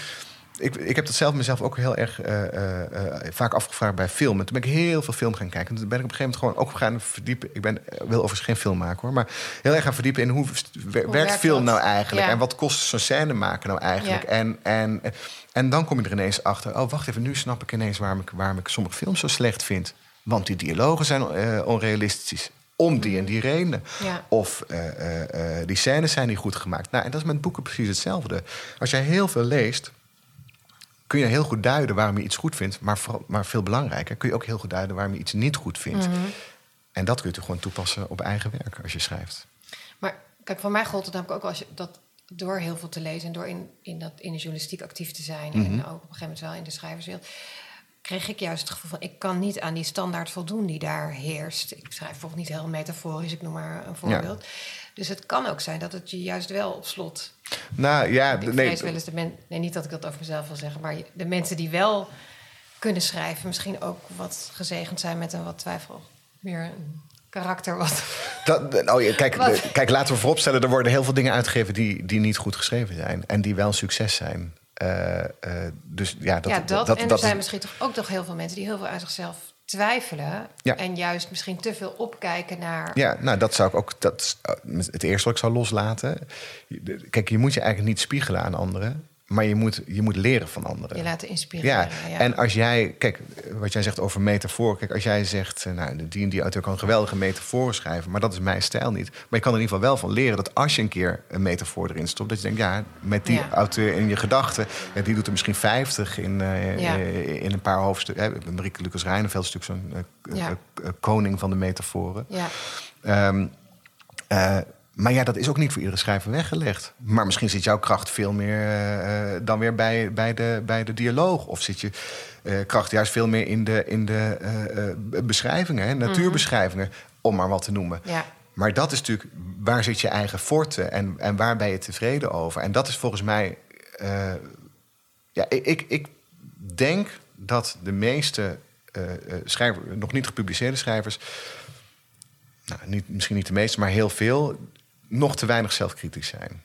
Ik, ik heb dat zelf mezelf ook heel erg eh, eh, eh, vaak afgevraagd bij film. En toen ben ik heel veel film gaan kijken. En toen ben ik op een gegeven moment gewoon ook gaan verdiepen. Ik ben, wil overigens geen film maken hoor. Maar heel erg gaan verdiepen in hoe, wer- werkt werkt film dat? nou eigenlijk? Ja. En wat kost zo'n scène maken nou eigenlijk? Ja. En, en, en dan kom je er ineens achter. Oh, wacht even, nu snap ik ineens waarom ik, waarom ik sommige films zo slecht vind. Want die dialogen zijn onrealistisch. Om die en die redenen. Ja. Of eh, eh, eh, die scènes zijn niet goed gemaakt. Nou, en dat is met boeken precies hetzelfde. Als jij heel veel leest, kun je heel goed duiden waarom je iets goed vindt. Maar, vooral, maar veel belangrijker, kun je ook heel goed duiden waarom je iets niet goed vindt. Mhm. En dat kun je gewoon toepassen op eigen werk als je schrijft. Maar kijk, voor mij gold het namelijk ook als je dat door heel veel te lezen en door in, in, dat, in de journalistiek actief te zijn en ook op een gegeven moment wel in de schrijverswereld, kreeg ik juist het gevoel van... ik kan niet aan die standaard voldoen die daar heerst. Ik schrijf bijvoorbeeld niet heel metaforisch, ik noem maar een voorbeeld. Dus het kan ook zijn dat het je juist wel op slot... Nou ja, Ik nee, wel eens de men, nee, niet dat ik dat over mezelf wil zeggen... maar de mensen die wel kunnen schrijven... misschien ook wat gezegend zijn met een wat twijfel... meer een karakter wat... Dat, oh ja, kijk, Wat? kijk, laten we vooropstellen, er worden heel veel dingen uitgegeven die, die niet goed geschreven zijn. En die wel succes zijn. Eh, eh, dus ja, dat, ja, dat, dat, en er dat zijn is- misschien toch ook toch heel veel mensen... die heel veel uit zichzelf twijfelen... Ja. en juist misschien te veel opkijken naar... Ja, nou, dat zou ik ook. Dat eh, het eerste wat ik zou loslaten. Kijk, je moet je eigenlijk niet spiegelen aan anderen. Maar je moet, je moet leren van anderen. je laten inspireren. Ja, ja. en als jij, kijk, wat jij zegt over metafoor. Kijk, als jij zegt, eh, nou, die en die auteur kan geweldige metaforen schrijven, maar dat is mijn stijl niet. Maar je kan er in ieder geval wel van leren dat als je een keer een metafoor erin stopt, dat je denkt, ja, met die Ja. auteur in je gedachten, ja, die doet er misschien 50 in, eh, eh, in een paar hoofdstukken. Marieke Lucas Rijneveld is natuurlijk zo'n koning van de metaforen. ja. Ehm, eh, maar ja, dat is ook niet voor iedere schrijver weggelegd. Maar misschien zit jouw kracht veel meer eh, eh, dan weer bij, bij, de, bij de dialoog. Of zit je eh, kracht juist veel meer in de, in de beschrijvingen, hè, natuurbeschrijvingen, om maar wat te noemen. Ja. Maar dat is natuurlijk, waar zit je eigen forte en, en waar ben je tevreden over? En dat is volgens mij, ja, ik, ik, ik denk dat de meeste schrijver, nog niet gepubliceerde schrijvers, nou, niet, misschien niet de meeste, maar heel veel, nog te weinig zelfkritisch zijn.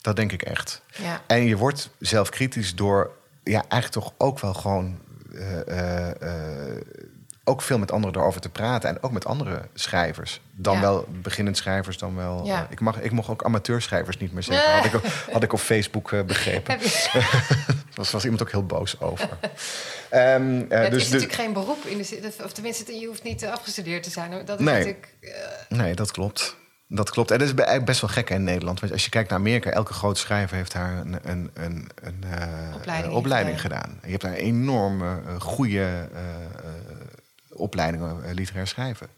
Dat denk ik echt. Ja. En je wordt zelfkritisch door, ja, eigenlijk toch ook wel gewoon. eh, eh, eh, ook veel met anderen erover te praten. En ook met andere schrijvers. Dan Ja. wel beginnend schrijvers, dan wel. Ja. ik, mag, ik mocht ook amateurschrijvers niet meer zeggen. Had, ik, op- had ik op Facebook begrepen. Daar was, was iemand ook heel boos over. Ehm, eh, het dus is de- natuurlijk geen beroep, in de of tenminste, je hoeft niet afgestudeerd te zijn. hoor. Dat is Nee. natuurlijk... Nee, dat klopt. Dat klopt. En dat is eigenlijk best wel gek in Nederland. Want als je kijkt naar Amerika, elke grote schrijver heeft daar een, een, een, een eh, Opleiding eh, opleiding in gedaan. Je hebt daar een enorme eh, goede opleidingen literair schrijven.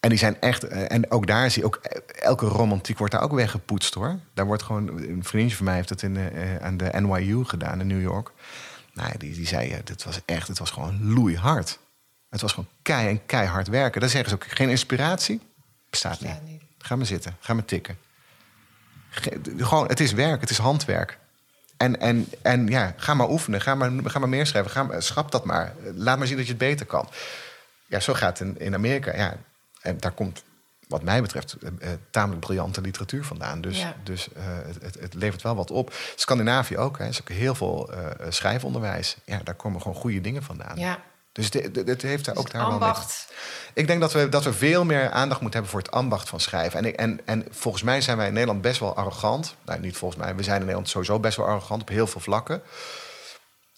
En die zijn echt, en ook daar zie je ook, elke romantiek wordt daar ook weggepoetst hoor. Daar wordt gewoon, een vriendje van mij heeft het in, de, aan de NYU gedaan in New York. Nou, die, die zei, dit was echt, het was gewoon loeihard. Het was gewoon kei en keihard werken. Dan zeggen ze ook, geen inspiratie? Bestaat niet. Bestaat niet. Ga maar zitten, ga maar tikken. Ge- gewoon, het is werk, het is handwerk. En, en, en ja, ga maar oefenen, ga maar, ga maar meer schrijven. Ga, maar- schrap dat maar. Laat maar zien dat je het beter kan. Ja, zo gaat het in, in Amerika. Ja, en daar komt, wat mij betreft, eh, eh, tamelijk briljante literatuur vandaan. Dus, Ja. dus eh, het, het, levert wel wat op. Scandinavië ook. Hè. Is ook heel veel eh, schrijfonderwijs. Ja, daar komen gewoon goede dingen vandaan. ja, Dus het, heeft daar Dus ook daar wel mee- ambacht. ik denk dat we, dat we veel meer aandacht moeten hebben voor het ambacht van schrijven. En, en, en volgens mij zijn wij in Nederland best wel arrogant. Nou, niet volgens mij. We zijn in Nederland sowieso best wel arrogant op heel veel vlakken.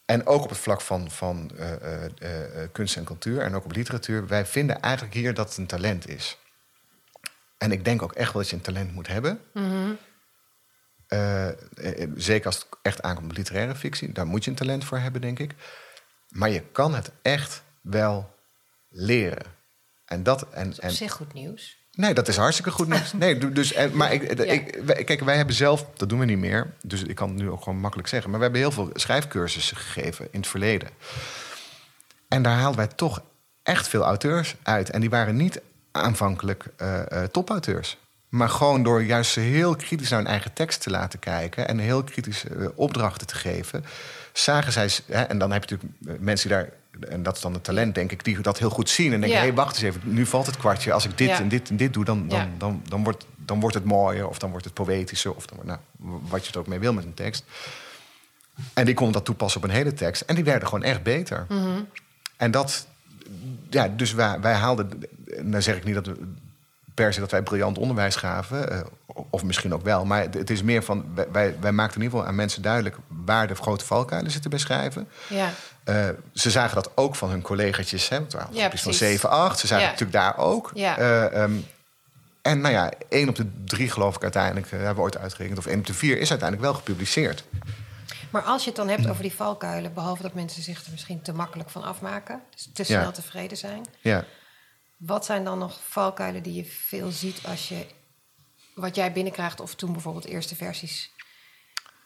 En ook op het vlak van, van eh, eh, eh, kunst en cultuur en ook op literatuur. Wij vinden eigenlijk hier dat het een talent is. En ik denk ook echt wel dat je een talent moet hebben. Eh, zeker als het echt aankomt op literaire fictie. Daar moet je een talent voor hebben, denk ik. Maar je kan het echt wel leren. En dat, en, Op en, zich goed nieuws. Nee, dat is hartstikke goed nieuws. Nee, du- dus, en, maar ik, Ja. ik, kijk, wij hebben zelf, dat doen we niet meer, dus ik kan het nu ook gewoon makkelijk zeggen, maar we hebben heel veel schrijfcursussen gegeven in het verleden. En daar haalden wij toch echt veel auteurs uit. En die waren niet aanvankelijk eh, eh, topauteurs. Maar gewoon door juist heel kritisch naar hun eigen tekst te laten kijken en heel kritisch eh, opdrachten te geven, zagen zij, hè, en dan heb je natuurlijk eh, mensen die daar, en dat is dan het talent, denk ik, die dat heel goed zien en denken: hé, Ja. hey, wacht eens even, nu valt het kwartje. Als ik dit Ja. en dit en dit doe, dan, dan, Ja. dan, dan, wordt, dan wordt het mooier, of dan wordt het poëtischer, of dan, nou, wat je er ook mee wil met een tekst. En die konden dat toepassen op een hele tekst. En die werden gewoon echt beter. En dat, ja, dus wij, wij haalden, nou zeg ik niet dat we per se dat wij briljant onderwijs gaven, eh, of misschien ook wel, maar het is meer van, wij- wij, maakten in ieder geval aan mensen duidelijk waar de grote valkuilen zitten bij schrijven. Ja, Eh, ze zagen dat ook van hun collega's, hè, want er Ja, van precies. 7, 8. Ze zagen Ja. natuurlijk daar ook. Ja. Eh, ehm, en nou ja, één op de drie geloof ik uiteindelijk, eh, hebben we ooit uitgerekend, of één op de vier is uiteindelijk wel gepubliceerd. maar als je het dan hebt over die valkuilen, behalve dat mensen zich er misschien te makkelijk van afmaken, dus te snel tevreden zijn, Ja. wat zijn dan nog valkuilen die je veel ziet als je wat jij binnenkrijgt of toen bijvoorbeeld eerste versies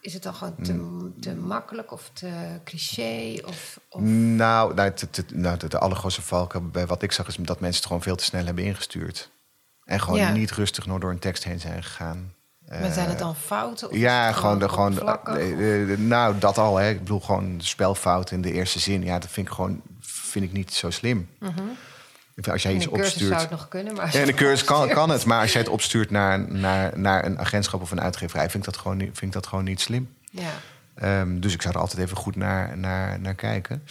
is het dan gewoon te, te makkelijk of te cliché? Of, of... Nou, nou, het- nou, de, de allergrootste valk bij wat ik zag is dat mensen het gewoon veel te snel hebben ingestuurd. En gewoon Ja. niet rustig nog door een tekst heen zijn gegaan. maar zijn het dan fouten? Of Ja, gewoon, de, gewoon eh, eh, nou, dat al. Hè. Ik bedoel, gewoon de spelfout in de eerste zin. Ja, dat vind ik gewoon vind ik niet zo slim. Vind, Als jij iets een cursus zou opstuurt... het nog kunnen, maar... Ja, de cursus kan, kan het, maar als jij het opstuurt naar, naar, naar een agentschap of een uitgeverij, vind ik dat gewoon niet, vind ik dat gewoon niet slim. Ja. Ehm, dus ik zou er altijd even goed naar, naar, naar kijken.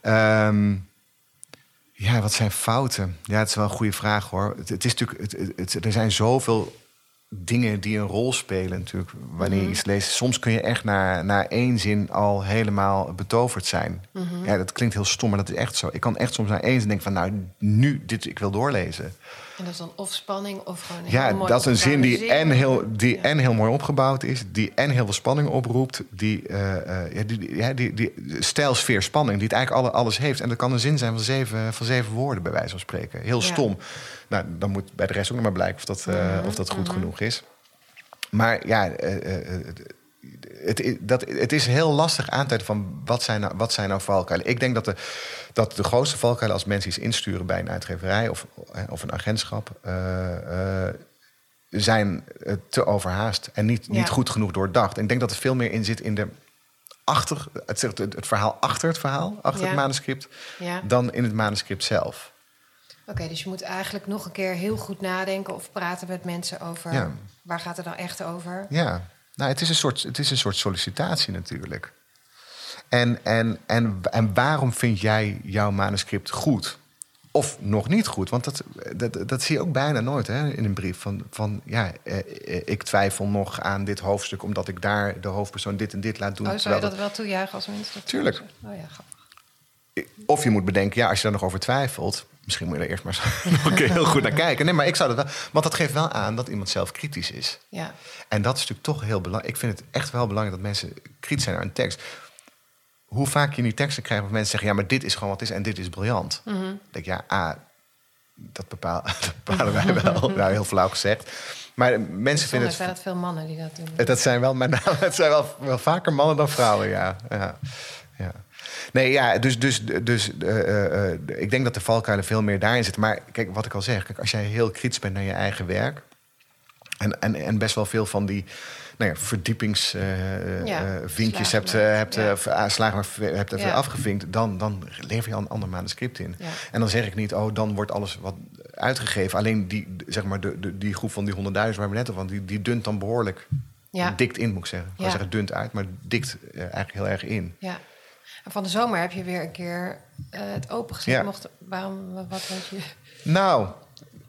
Ehm, ja, wat zijn fouten? Ja, het is wel een goede vraag hoor. Het, het is natuurlijk, het- er zijn zoveel dingen die een rol spelen natuurlijk wanneer je iets leest. Soms kun je echt na, na één zin al helemaal betoverd zijn. Ja, dat klinkt heel stom, maar dat is echt zo. Ik kan echt soms naar één zin denken van nou, nu, dit, ik wil doorlezen. En dat is dan of spanning of gewoon Ja, heel mooi dat is een zin die, en heel, die Ja. en heel mooi opgebouwd is, die en heel veel spanning oproept, die, eh, eh, ja, die, die- ja, die, die stijl, sfeer, spanning, die het eigenlijk alle, alles heeft. En dat kan een zin zijn van zeven, van zeven woorden, bij wijze van spreken. Heel Ja. stom. Nou, dan moet bij de rest ook nog maar blijken of dat, eh, of dat goed genoeg is. Maar ja, het, dat, het is heel lastig aan te duiden van wat zijn nou, wat zijn nou valkuilen. Ik denk dat de, dat de grootste valkuilen als mensen iets insturen bij een uitgeverij of, of een agentschap. eh, eh, zijn eh, te overhaast en niet, Ja. niet goed genoeg doordacht. En ik denk dat er veel meer in zit in de achter, het, het, het verhaal achter het verhaal, achter Ja. het manuscript, Ja. dan in het manuscript zelf. Oké, dus je moet eigenlijk nog een keer heel goed nadenken of praten met mensen over waar gaat het nou echt over. Ja, nou, het is een soort, het is een soort sollicitatie natuurlijk. En, en, en, en waarom vind jij jouw manuscript goed? Of nog niet goed? Want dat, dat, dat zie je ook bijna nooit hè, in een brief. Van, van ja, eh, eh, ik twijfel nog aan dit hoofdstuk... omdat ik daar de hoofdpersoon dit en dit laat doen. Oh, zou je dat wel toejuichen als mensen Tuurlijk. Oh ja, Of je moet bedenken, ja, als je daar nog over twijfelt... misschien moet je er eerst maar nog heel goed naar kijken. Nee, maar ik zou dat wel... Want dat geeft wel aan dat iemand zelf kritisch is. Ja. En dat is natuurlijk toch heel belangrijk. Ik vind het echt wel belangrijk dat mensen kritisch zijn naar een tekst. Hoe vaak je die teksten krijgt waar mensen zeggen... ja, maar dit is gewoon wat het is en dit is briljant. Mhm. Dan denk ik, ja, ah, dat, bepaal, dat bepalen wij wel. nou, heel flauw gezegd. Maar mensen vinden het... zijn het veel mannen die dat doen. Eh, Dat zijn wel, met name, het zijn wel, wel vaker mannen dan vrouwen, ja. ja. ja. Nee, ja, dus, dus, dus eh, eh, eh, ik denk dat de valkuilen veel meer daarin zitten. Maar kijk, wat ik al zeg, kijk, als jij heel kritisch bent naar je eigen werk... en, en, en best wel veel van die nou ja, verdiepingsvinkjes Ja, hebt, hebt, Ja. slagen maar hebt even afgevinkt... Dan, dan lever je al een ander manuscript in. En dan zeg ik niet, oh, dan wordt alles wat uitgegeven. Alleen die, zeg maar, de, de, die groep van die honderdduizend waar we net over die, die dunt dan behoorlijk dikt in, moet ik zeggen. Ik zeggen dunt uit, maar dikt eigenlijk heel erg in. Ja. En van de zomer heb je weer een keer eh, het opengezet. Ja. Mocht, waarom, wat vond je? Nou,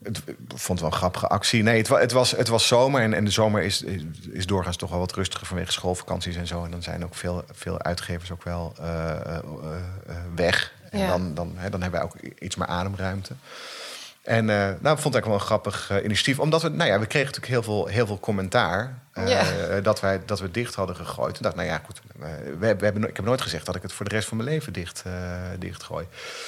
het, ik vond het wel een grappige actie. Nee, het, het, was, het was zomer en, en de zomer is, is, doorgaans toch wel wat rustiger vanwege schoolvakanties en zo. En dan zijn ook veel, veel uitgevers ook wel eh, eh, weg. En Ja. dan, dan, hè, dan hebben wij ook iets meer ademruimte. En eh, nou, ik vond het eigenlijk wel een grappig eh, initiatief. Omdat we, nou ja, we kregen natuurlijk heel veel, heel veel commentaar. eh, dat, wij, dat we dicht hadden gegooid. Toen dacht nou ja, goed. we, we hebben, ik heb nooit gezegd dat ik het voor de rest van mijn leven dicht, eh dichtgooi.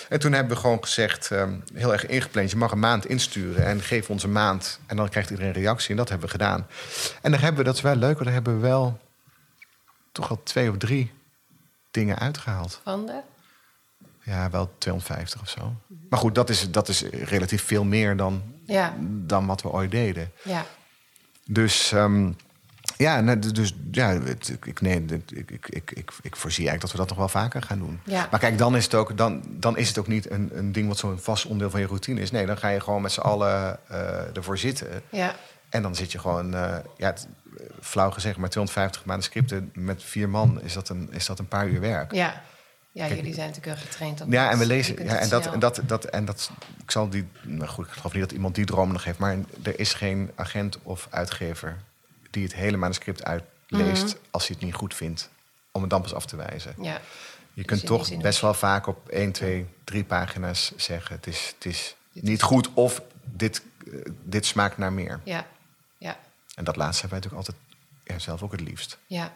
En toen hebben we gewoon gezegd, ehm, heel erg ingepland... je mag een maand insturen en geef ons een maand... en dan krijgt iedereen een reactie. En dat hebben we gedaan. En daar hebben we, dat is wel leuk, want daar hebben we wel... toch wel twee of drie dingen uitgehaald. Van de? Ja, wel 250 of zo. Maar goed, dat is, dat is relatief veel meer dan, Ja. dan wat we ooit deden. Ja. Dus ehm, ja, nou, d- dus, ja het- ik, nee, ik, ik, ik, ik, ik voorzie eigenlijk dat we dat nog wel vaker gaan doen. Ja. Maar kijk, dan is het ook, dan, dan is het ook niet een, een ding wat zo'n vast onderdeel van je routine is. Nee, dan ga je gewoon met z'n allen eh, ervoor zitten. Ja. En dan zit je gewoon, eh, ja, het, eh, flauw gezegd, maar 250 manuscripten met vier man is dat een, is dat een paar uur werk. Ja. Ja, jullie zijn natuurlijk heel getraind op Ja, dat. en we lezen. Ja, en dat, en dat, dat, en dat. Ik zal die. Nou goed, ik geloof niet dat iemand die droom nog heeft. Maar er is geen agent of uitgever die het hele manuscript uitleest Mhm. als hij het niet goed vindt. Om het dan pas af te wijzen. Ja. Je Dus kunt toch best wel vaak op 1, 2, 3 pagina's zeggen: het is, het is niet goed of dit, eh, dit smaakt naar meer. Ja. Ja. En dat laatste hebben wij natuurlijk altijd ja, zelf ook het liefst. Ja.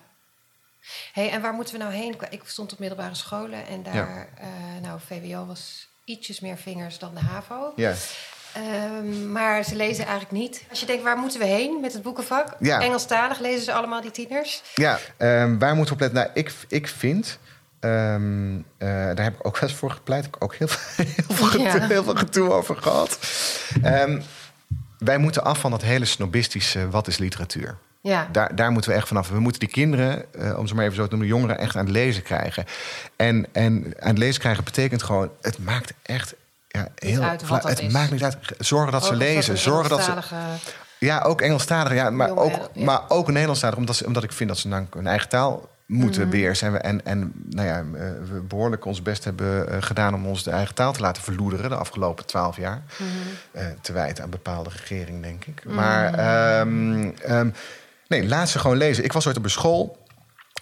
Hey, en waar moeten we nou heen? Ik stond op middelbare scholen en daar, Ja. eh, nou, VWO was ietsjes meer vingers dan de HAVO. Ja, Ehm, maar ze lezen eigenlijk niet. Als je denkt, waar moeten we heen met het boekenvak? Ja. Engelstalig lezen ze allemaal, die tieners. Ja, ehm, waar moeten we op letten? Nou, ik, ik vind... ehm, eh, daar heb ik ook wel eens voor gepleit. Heb ik ook heel veel, heel veel, heel veel gedoe over gehad. Wij moeten af van dat hele snobistische... wat is literatuur? Ja, Daar, daar moeten we echt vanaf. We moeten die kinderen, eh, om ze maar even zo te noemen, jongeren echt aan het lezen krijgen. En, en aan het lezen krijgen betekent gewoon, het maakt echt ja, heel. uit wat het is. maakt niet uit. Zorgen dat ze Ook lezen. Zorgen dat ze. Ja, ook Engelstalig, ja, maar, ook, ja. maar ook Nederlandstalig, omdat, ze, omdat ik vind dat ze dan hun eigen taal moeten Mhm. beheersen. En, en, en nou ja, eh, we behoorlijk ons best hebben eh, gedaan om ons de eigen taal te laten verloederen de afgelopen twaalf jaar. Mhm. Te wijten aan bepaalde regering, denk ik. Maar ehm, ehm, nee, laat ze gewoon lezen. Ik was ooit op een school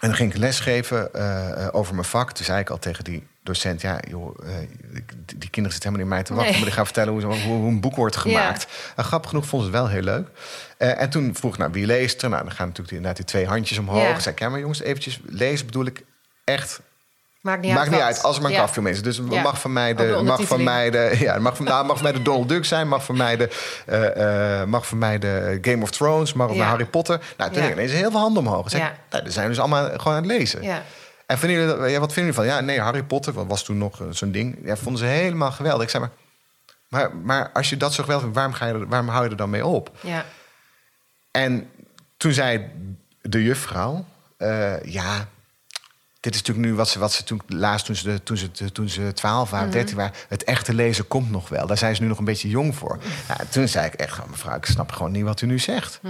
en dan ging ik lesgeven eh, eh, over mijn vak. Toen zei ik al tegen die docent... ja, joh, eh, die, die kinderen zitten helemaal niet in mij te wachten... Nee. maar die gaan vertellen hoe, hoe, hoe een boek wordt gemaakt. En grappig genoeg vonden ze het wel heel leuk. En toen vroeg ik, nou, wie leest er? Nou, dan gaan natuurlijk die, inderdaad die twee handjes omhoog. Ja. Ik zei, ja, maar jongens, eventjes lezen bedoel ik echt Maakt niet Maakt uit. niet uit, als er maar een Ja. is. Dus Ja. mag van mij Ook de mag van mij de, ja, mag van, nou, mag van mij de Donald Duck zijn, mag van mij de, eh, eh, mag van mij de Game of Thrones, mag van Ja. Harry Potter. Nou, toen ineens heel veel handen omhoog. Ik, nou, er zijn dus allemaal gewoon aan het lezen. Ja. En vinden jullie, ja, wat vinden jullie van? Ja, nee, Harry Potter, wat was toen nog eh, zo'n ding. Ja, vonden ze helemaal geweldig. Ik zei maar, maar, maar als je dat zo geweldig vindt, waarom, ga je waarom hou je er dan mee op? Ja. En toen zei de juffrouw, ja, dit is natuurlijk nu wat ze, wat ze toen laatst, toen ze, toen ze, toen ze 12 waren, 13 waren, het echte lezen komt nog wel. Daar zijn ze nu nog een beetje jong voor. Toen zei ik echt, "Oh, mevrouw, ik snap gewoon niet wat u nu zegt.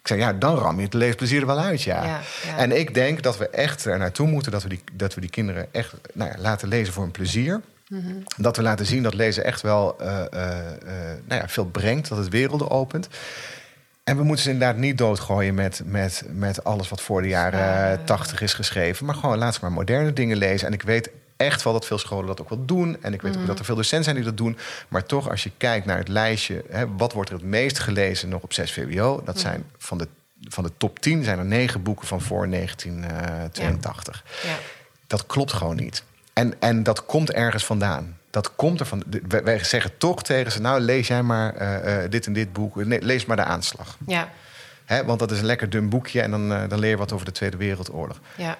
Ik zei, ja, dan ram je het leesplezier er wel uit, ja. Ja, ja. En ik denk dat we echt er naartoe moeten, dat we die, dat we die kinderen echt nou ja, laten lezen voor een plezier. Dat we laten zien dat lezen echt wel eh, eh, eh, nou ja, veel brengt, dat het werelden opent. En we moeten ze inderdaad niet doodgooien met, met, met alles wat voor de jaren Ja. tachtig is geschreven. Maar gewoon laat ze maar moderne dingen lezen. En ik weet echt wel dat veel scholen dat ook wel doen. En ik weet ook dat er veel docenten zijn die dat doen. Maar toch, als je kijkt naar het lijstje... Hè, wat wordt er het meest gelezen nog op 6 VWO? Dat zijn van de, van de top 10 zijn er negen boeken van voor 1982. Ja. Dat klopt gewoon niet. En, en dat komt ergens vandaan. Dat komt er van. de- Wij, wij zeggen toch tegen ze: Nou, lees jij maar eh, eh, dit en dit boek. Nee, lees maar de aanslag. Ja. Hè, want dat is een lekker dun boekje en dan, eh, dan leer je wat over de Tweede Wereldoorlog. ja.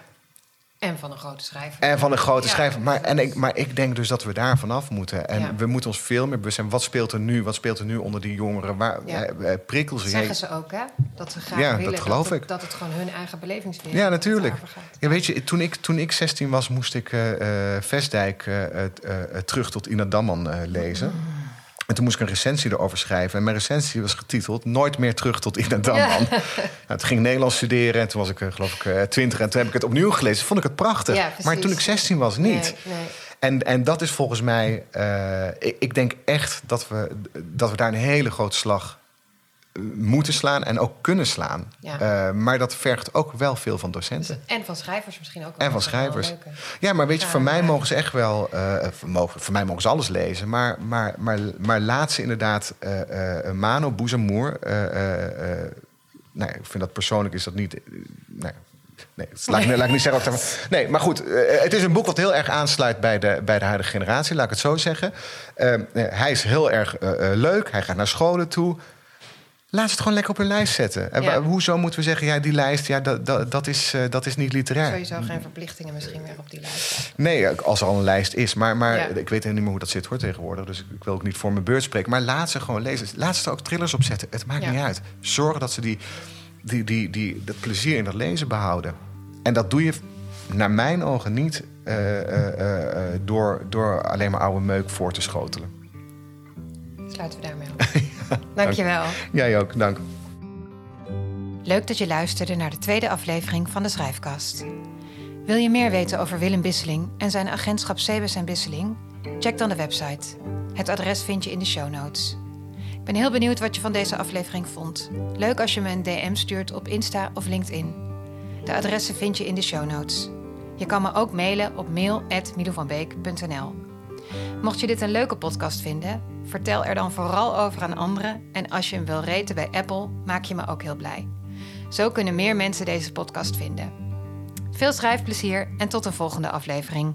En van een grote schrijver. En van een grote Ja. schrijver. Maar, en ik, maar ik denk dus dat we daar vanaf moeten. En Ja. we moeten ons veel meer bewust zijn. Wat speelt er nu? Wat speelt er nu onder die jongeren? Waar Ja. eh, eh, prikkels? Dat zeggen ze ook, hè? Dat ze graag Ja, dat willen geloof het, ik. dat het gewoon hun eigen belevingswereld Ja, natuurlijk. Ja, weet je, toen ik, toen ik 16 was, moest ik eh eh, Vestdijk het, het terug tot Ina Damman lezen. En toen moest ik een recensie erover schrijven. En mijn recensie was getiteld Nooit meer terug tot Ina Damman. Nou, toen ging ik Nederlands studeren. En toen was ik, eh, geloof ik, eh, 20. En toen heb ik het opnieuw gelezen. Vond ik het prachtig. Ja, maar toen ik 16 was, niet. Nee, nee. En, en dat is volgens mij... eh, ik, ik denk echt dat we, dat we daar een hele grote slag moeten slaan. En ook kunnen slaan. Ja. Eh, maar dat vergt ook wel veel van docenten. En van schrijvers misschien ook. En van schrijvers. Ja, maar weet je, voor mij mogen ze echt wel... eh, voor, mogen, voor mij mogen ze alles lezen. Maar, maar, maar, maar laat ze inderdaad... eh eh Mano Boezemoer... eh eh, eh, nou, ik vind dat persoonlijk is dat niet... eh, nou, nee, laat, ik, laat ik niet zeggen. Nee, maar goed. eh, het is een boek wat heel erg aansluit bij de, bij de huidige generatie. Laat ik het zo zeggen. Eh, eh, hij is heel erg eh, eh, leuk. Hij gaat naar scholen toe. Laat ze het gewoon lekker op hun lijst zetten. En Ja. wa- hoezo moeten we zeggen... ja, die lijst, ja, dat, dat, dat, is, eh, dat is niet literair. Sowieso geen verplichtingen misschien meer op die lijst. Nee, als er al een lijst is. Maar, maar Ja. ik weet helemaal niet meer hoe dat zit hoor tegenwoordig. Dus ik wil ook niet voor mijn beurt spreken. Maar laat ze gewoon lezen. Laat ze er ook trillers op zetten. Het maakt niet uit. Zorg dat ze die, die, die, die, dat plezier in dat lezen behouden. En dat doe je naar mijn ogen niet eh, eh, door, door alleen maar oude meuk voor te schotelen. Sluiten we daarmee af. Dankjewel. Jij ook, dank. Leuk dat je luisterde naar de tweede aflevering van de Schrijfkast. Wil je meer weten over Willem Bisseling en zijn agentschap Sebes en Bisseling? Check dan de website. Het adres vind je in de show notes. Ik ben heel benieuwd wat je van deze aflevering vond. Leuk als je me een DM stuurt op Insta of LinkedIn. De adressen vind je in de show notes. Je kan me ook mailen op mail.milovanbeek.nl. Mocht je dit een leuke podcast vinden, vertel er dan vooral over aan anderen. En als je hem wil raten bij Apple, maak je me ook heel blij. Zo kunnen meer mensen deze podcast vinden. Veel schrijfplezier en tot een volgende aflevering.